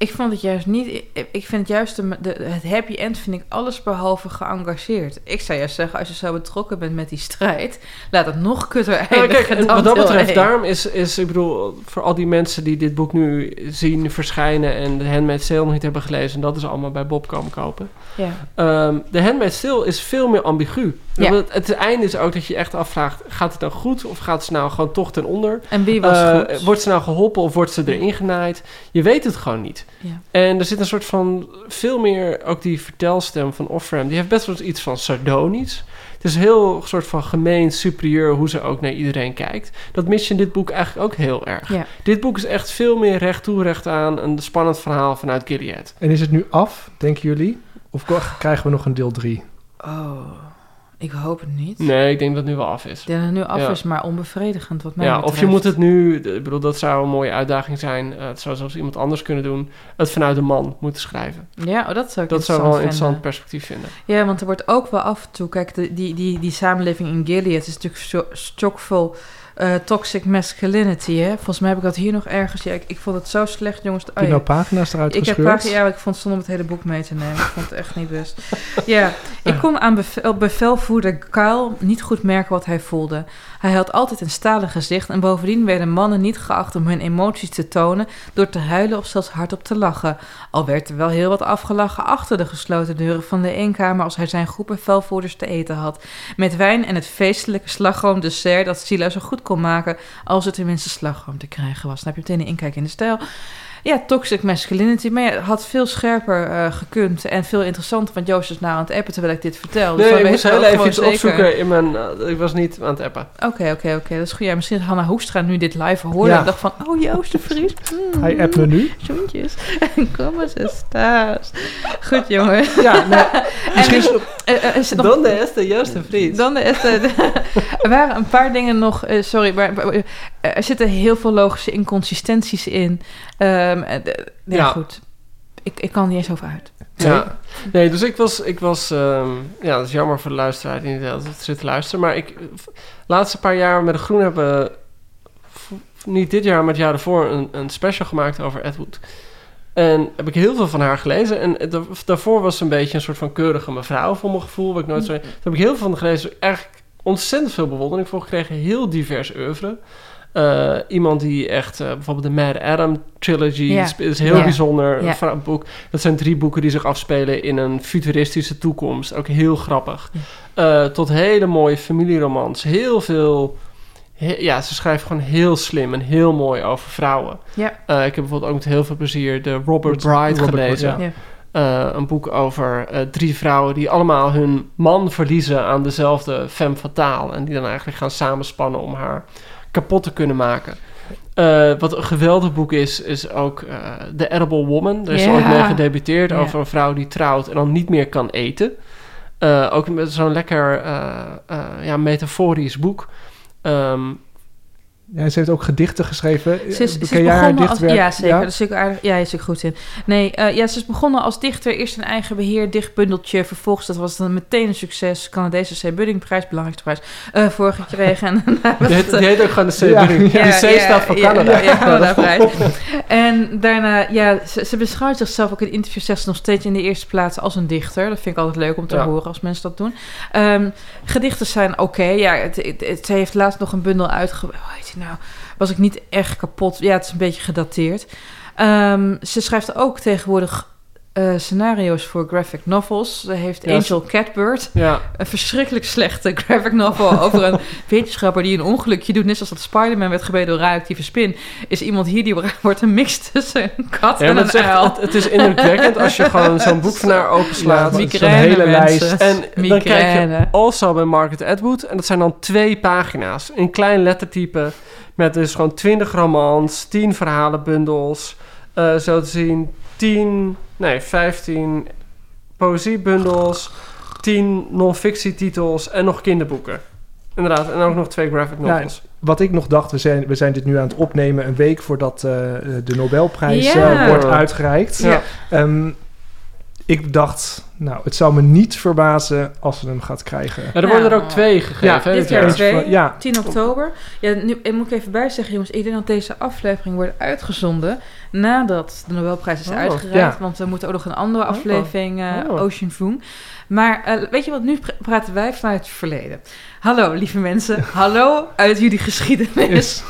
ik vond het juist niet. Ik, vind juist de, de, het happy end vind ik alles behalve geëngageerd. Ik zou juist zeggen, als je zo betrokken bent met die strijd, laat het nog kutter Ja, eindigen. wat dat betreft, daarom is, is, ik bedoel, voor al die mensen die dit boek nu zien verschijnen en de Handmaid's Tale nog niet hebben gelezen, en dat is allemaal bij Bob komen kopen. Ja. Ehm, de Handmaid's Tale is veel meer ambigu. Ja. Het, het einde is ook dat je echt afvraagt, gaat het nou goed of gaat ze nou gewoon toch ten onder? En wie was Eh, goed? Wordt ze nou geholpen of wordt ze erin genaaid? Je weet het gewoon niet. Ja. En er zit een soort van, veel meer, ook die vertelstem van Offram, die heeft best wel iets van sardonisch. Het is heel een soort van gemeen, superieur, hoe ze ook naar iedereen kijkt. Dat mis je in dit boek eigenlijk ook heel erg. Ja. Dit boek is echt veel meer recht toe, recht aan, een spannend verhaal vanuit Gilead. En is het nu af, denken jullie? Of krijgen we nog een deel 3? Oh, ik hoop het niet. Nee, ik denk dat het nu wel af is. Ik denk dat het nu af Ja. is, maar onbevredigend wat mij Ja, betreft. of je moet het nu, ik bedoel, dat zou een mooie uitdaging zijn. Eh, het zou zelfs iemand anders kunnen doen. Het vanuit de man moeten schrijven. Ja, oh, dat zou ik Dat zou wel een interessant perspectief vinden. Ja, want er wordt ook wel af en toe... Kijk, de, die, die, die samenleving in Gilead is natuurlijk zo- eh, toxic masculinity, hè? Volgens mij heb ik dat hier nog ergens... Ja, ik, ik vond het zo slecht, jongens. Heb Oh, je ja. nou pagina's eruit Ik heb gescheurd? pagina, ja, ik vond het zonde om het hele boek mee te nemen. Ik vond het echt niet best. Ja, ik kon aan bevel, bevelvoerder Kyle niet goed merken wat hij voelde. Hij had altijd een stalen gezicht en bovendien werden mannen niet geacht om hun emoties te tonen door te huilen of zelfs hardop te lachen. Al werd er wel heel wat afgelachen achter de gesloten deuren van de eenkamer als hij zijn groep bevelvoerders te eten had. Met wijn en het feestelijke slagroom dessert dat Sila zo goed kon maken als het tenminste slagroom te krijgen was. Dan heb je meteen een inkijk in de stijl. Ja, toxic masculinity. Maar ja, het had veel scherper eh, gekund en veel interessanter. Want Joost is nou aan het appen terwijl ik dit vertel. Dus Nee, ik moest heel even iets zeker- opzoeken in mijn... eh, ik was niet aan het appen. Oké, oké, oké. Dat is goed. Ja, misschien Hanna Hoekstra nu dit live hoorde. Ja. En dacht van, oh Joost de Vries. Mm, Hij appt me nu. Zoentjes. [LAUGHS] Kom eens thuis. Goed, jongen. Ja, nee, [LAUGHS] misschien is- Eh, is het nog- Dan de Esther Joost de Vries. Dan de, [LAUGHS] er waren een paar dingen nog. eh, sorry, maar, er zitten heel veel logische inconsistenties in. Ehm, eh, de- nee, Ja. goed. Ik, ik kan er niet eens over uit. Ja. Nee, dus ik was... Ik was ehm, ja, dat is jammer voor de luisteraar die niet altijd zit te luisteren. Maar ik... De laatste paar jaar met de Groen hebben... Niet dit jaar, maar het jaar ervoor... Een, een special gemaakt over Ed Wood. En heb ik heel veel van haar gelezen. En da- daarvoor was ze een beetje een soort van keurige mevrouw... voor mijn gevoel. Wat ik nooit zo... Toen heb ik heel veel van gelezen. Eigenlijk ontzettend veel bewondering voor gekregen. Heel divers oeuvre. Eh, iemand die echt, eh, bijvoorbeeld de Mad Adam trilogy, is, is heel bijzonder. Boek. Dat zijn drie boeken die zich afspelen in een futuristische toekomst. Ook heel grappig. Eh, tot hele mooie familieromans. Heel veel. he- ja, ze schrijft gewoon heel slim en heel mooi over vrouwen. Ik heb bijvoorbeeld ook met heel veel plezier de Robert Bride Robert, gelezen. een boek over drie vrouwen die allemaal hun man verliezen aan dezelfde femme fatale. En die dan eigenlijk gaan samenspannen om haar kapot te kunnen maken. Eh, wat een geweldig boek is, is ook eh, The Edible Woman. Daar is Ja. ooit mee gedebuteerd over een vrouw die trouwt en dan niet meer kan eten. Eh, ook met zo'n lekker ja, metaforisch boek. Ehm, Ja, ze heeft ook gedichten geschreven. Ze is, ze is begonnen als... Ja, zeker. Dat is zeker aardig. Ja, je zit goed in. Nee, eh, ja, ze is begonnen als dichter. Eerst een eigen beheer, dichtbundeltje. Vervolgens, dat was dan meteen een succes. Canadese C. Buddingprijs, belangrijkste prijs, eh voor gekregen. En [LAUGHS] die, heet, die heet ook gewoon de C. Ja. Budding. Ja, die C ja, staat voor ja, Canada. Ja, Canada-prijs. [LAUGHS] en daarna, ja, ze, ze beschouwt zichzelf ook in interviews, zegt ze nog steeds in de eerste plaats als een dichter. Dat vind ik altijd leuk om te Ja. horen als mensen dat doen. Ehm, gedichten zijn oké. Ja, het, het, het- ze heeft laatst nog een bundel uitge... Hoe heet die nou? Was ik niet echt kapot? Ja, het is een beetje gedateerd. Ehm, ze schrijft ook tegenwoordig eh, scenario's voor graphic novels. Ze heeft Angel Catbird. Ja. Een verschrikkelijk slechte [LAUGHS] graphic novel over een wetenschapper die een ongelukje doet. Net zoals dat Spider-Man werd gebeten door radioactieve spin. Is iemand hier die [LAUGHS] wordt een mix tussen een kat Ja, en een het, echt- uil. het, het is indrukwekkend als je gewoon zo'n [LAUGHS] boek van haar openslaat. Ja, Migraine, zo'n hele mensen. lijst. En dan kijk je Migraine. also bij Margaret Atwood. En dat zijn dan twee pagina's. In klein lettertype. Met dus gewoon 20 romans, 10 verhalenbundels. eh, zo te zien 10, nee 15 poëziebundels. 10 non-fictietitels en nog kinderboeken. Inderdaad, en ook nog twee graphic Ja, novels. Wat ik nog dacht, we zijn, we zijn dit nu aan het opnemen een week voordat eh, de Nobelprijs eh, wordt uitgereikt. Ja. Ehm, ik dacht, nou, het zou me niet verbazen als ze hem gaat krijgen. Ja, er worden er ook twee gegeven. Ja, dit jaar twee. ja. 10 oktober. Ja, nu ik moet ik even bijzeggen, jongens. Ik denk dat deze aflevering wordt uitgezonden nadat de Nobelprijs is Oh, uitgereikt. ja. Want we moeten ook nog een andere aflevering, eh, Oh. Ocean Vuong. Maar eh, weet je wat, nu pra- praten wij vanuit het verleden. Hallo, lieve mensen. [LAUGHS] Hallo uit jullie geschiedenis.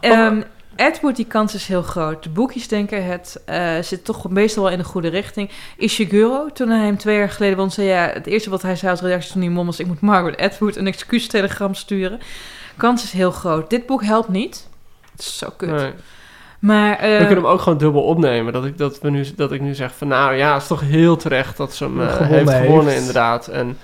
Ehm Edward, die kans is heel groot. De boekjes denken het eh, zit toch meestal wel in de goede richting. Ishiguro, toen hij hem twee jaar geleden won, zei ja, het eerste wat hij zei als reactie toen hij mom was, ik moet Margaret Atwood een excuustelegram sturen. Kans is heel groot. Dit boek helpt niet. Het is zo kut. Nee. Maar eh, we kunnen hem ook gewoon dubbel opnemen. Dat ik, dat we nu, dat ik nu zeg van nou ja, het is toch heel terecht dat ze hem eh, Gewonnen heeft gewonnen heeft. inderdaad. En,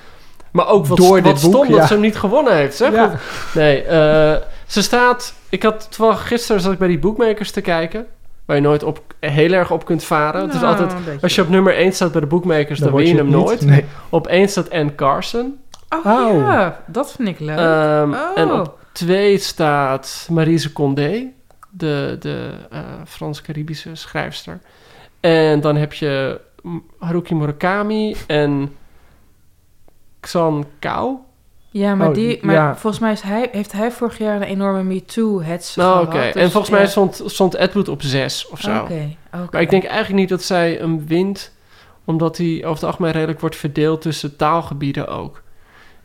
maar ook wat, Door wat dit boek, stom ja. dat ze hem niet gewonnen heeft. Zeg. Ja. Nee, eh, ze staat... Ik had toevallig gisteren zat ik bij die boekmakers te kijken. Waar je nooit op, heel erg op kunt varen. het is nou, altijd... Als je op nummer 1 staat bij de boekmakers, dan, word win je hem niet. nooit. Nee. Op 1 staat Anne Carson. Oh, Oh. ja, dat vind ik leuk. Ehm, oh. En op 2 staat Marise Condé, de, de eh, Frans-Caribische schrijfster. En dan heb je Haruki Murakami en Xan Kao. Ja, maar, oh, die, maar ja. volgens mij is hij, heeft hij vorig jaar een enorme MeToo-hets Nou, gehad. oké. dus en volgens ja. mij stond, stond Edward op 6 of zo. Oké. Maar ik denk eigenlijk niet dat zij hem wint, omdat hij over het algemeen redelijk wordt verdeeld tussen taalgebieden ook.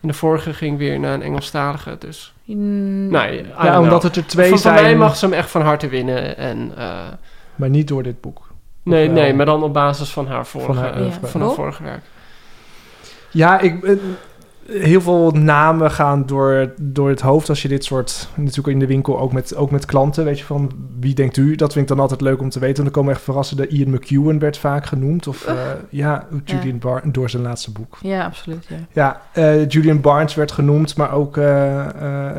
En de vorige ging weer naar een Engelstalige, dus... Mm, Nou, Ja, omdat het er twee Van, zijn, mij mag ze hem echt van harte winnen. En, eh, maar niet door dit boek. nee, wel? nee, maar dan op basis van haar vorige, Van haar eh, oeuvre. van haar Ja. vorige werk. Ja, ik, eh, heel veel namen gaan door, door het hoofd als je dit soort... Natuurlijk in de winkel ook met, ook met klanten, weet je, van wie denkt u? Dat vind ik dan altijd leuk om te weten. En dan komen echt verrassende... Ian McEwan werd vaak genoemd. Of eh, ja, Julian Barnes door zijn laatste boek. Ja, absoluut, ja. Ja, eh, Julian Barnes werd genoemd, maar ook eh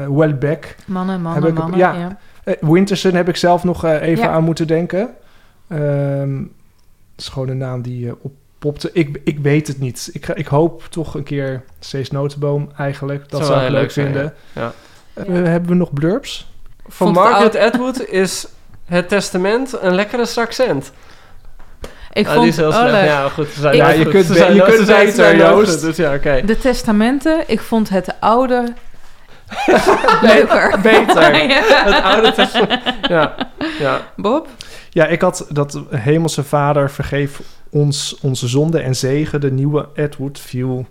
eh Welbeck. Mannen, mannen, Heb ik- mannen. ja. ja. Winterson heb ik zelf nog even Ja. aan moeten denken. Dat is gewoon een naam die eh, oppopte. Ik, ik weet het niet. Ik, ga- ik hoop toch een keer Cees Notenboom eigenlijk. Dat Zou ik leuk leuk zijn, vinden. ja. Eh, hebben we nog blurbs? Het Margaret Atwood is het testament een lekkere accent. Ik Ah, vond die is heel oh, slecht. Ja, goed. Ze zijn Ik- Ja, je goed. kunt Ze zijn je kunt beter, Joost. Dus ja, oké. De testamenten, ik vond het oude [LAUGHS] leuker. Beter. [LAUGHS] Ja. Het oude testament. Ja, ja. Bob? Ja, ik had dat Hemelse Vader vergeef ons onze zonde en zegen. De nieuwe Edward viel.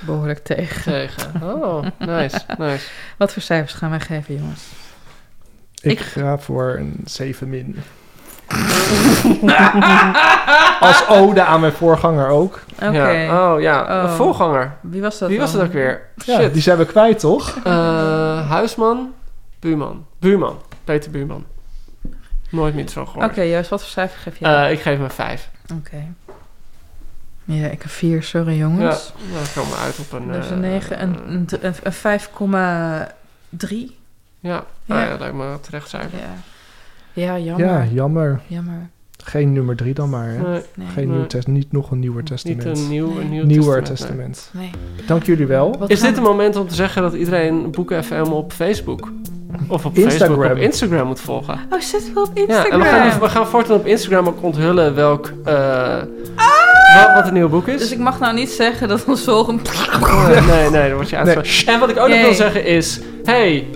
Behoorlijk tegen. Tegen. Oh, nice, nice. Wat voor cijfers gaan wij geven, jongens? Ik, Ik- ga voor een 7 min. [LAUGHS] Als ode aan mijn voorganger ook. Oké. Ja. Oh ja, Oh. een voorganger. Wie was dat Wie was dan? het ook weer? Ja, Shit. die zijn we kwijt, toch? Eh, huisman, buurman. Buurman. Peter Buurman. Nooit meer zo gehoord. Oké, juist. Wat voor cijfer geef jij? Eh, ik geef hem een 5. Oké. Ja, ik heb vier. Sorry, Ja, jongens. dan komen we uit op een... Dus eh, een 9, een, een, d- een, een 5,3. Ja, Ja. Nou ja, lijkt me een terecht cijfer. Ja. ja, jammer. Ja, jammer. Jammer. Geen nummer 3 dan maar. Hè? Nee, Nee. Geen Nee. nieuw test, niet nog een nieuwer niet testament. een nieuw, een nieuw Nieuwer testament, nee. testament. nee. Dank jullie wel. Wat Is dit een moment om te zeggen dat iedereen Boeken FM op Facebook of op Instagram. Facebook op Instagram moet volgen? Oh, zet wel op Ja, Instagram. en we gaan, we gaan voortaan op Instagram ook onthullen welk, eh, wat, wat een nieuw boek is. Dus ik mag nou niet zeggen dat ons volgende... Oh, nee, nee, dan word je uitgevraagd. En wat ik ook nog wil zeggen is... Hey,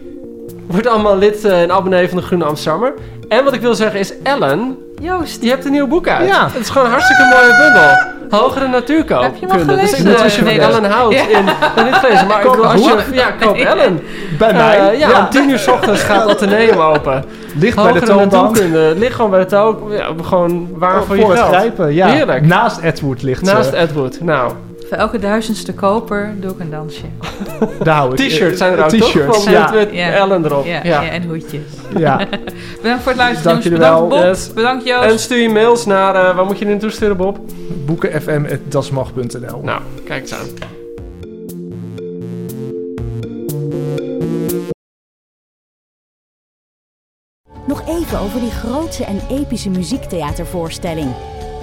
word allemaal lid eh, en abonnee van de Groene Amsterdammer. En wat ik wil zeggen is... Ellen, Joost. je hebt een nieuw boek uit. Ja. Het is gewoon een hartstikke mooie bundel. hogere natuurkunde. Heb je hem al Dus gelezen? ik je Nee, van dat- Ellen houdt Ja. in... nog niet gelezen, maar ik bedoel, als je... Ja, koop [LAUGHS] Ellen. Bij mij? Eh, ja, om tien uur 's ochtends gaat het ateneum open. Ligt bij de Hogere toonbank. natuurkunde. Ligt gewoon bij de toon. Ja, gewoon waar voor, je voor het geld. grijpen, ja. Heerlijk. Naast Edward ligt Naast ze. Edward. Nou, Voor elke duizendste koper doe ik een dansje. [LAUGHS] T-shirts zijn er ook toch? T-shirts, ja. met. Ellen erop. Ja, Ja. ja, en hoedjes. ja. [LAUGHS] Bedankt voor het luisteren. Dank jullie Bedankt wel. Bob. Yes. Bedankt Joost. En stuur je mails naar... eh, waar moet je nu naartoe sturen, Bob? boekenfm.dasmag.nl Nou, kijk eens aan. Nog even over die grootse en epische muziektheatervoorstelling.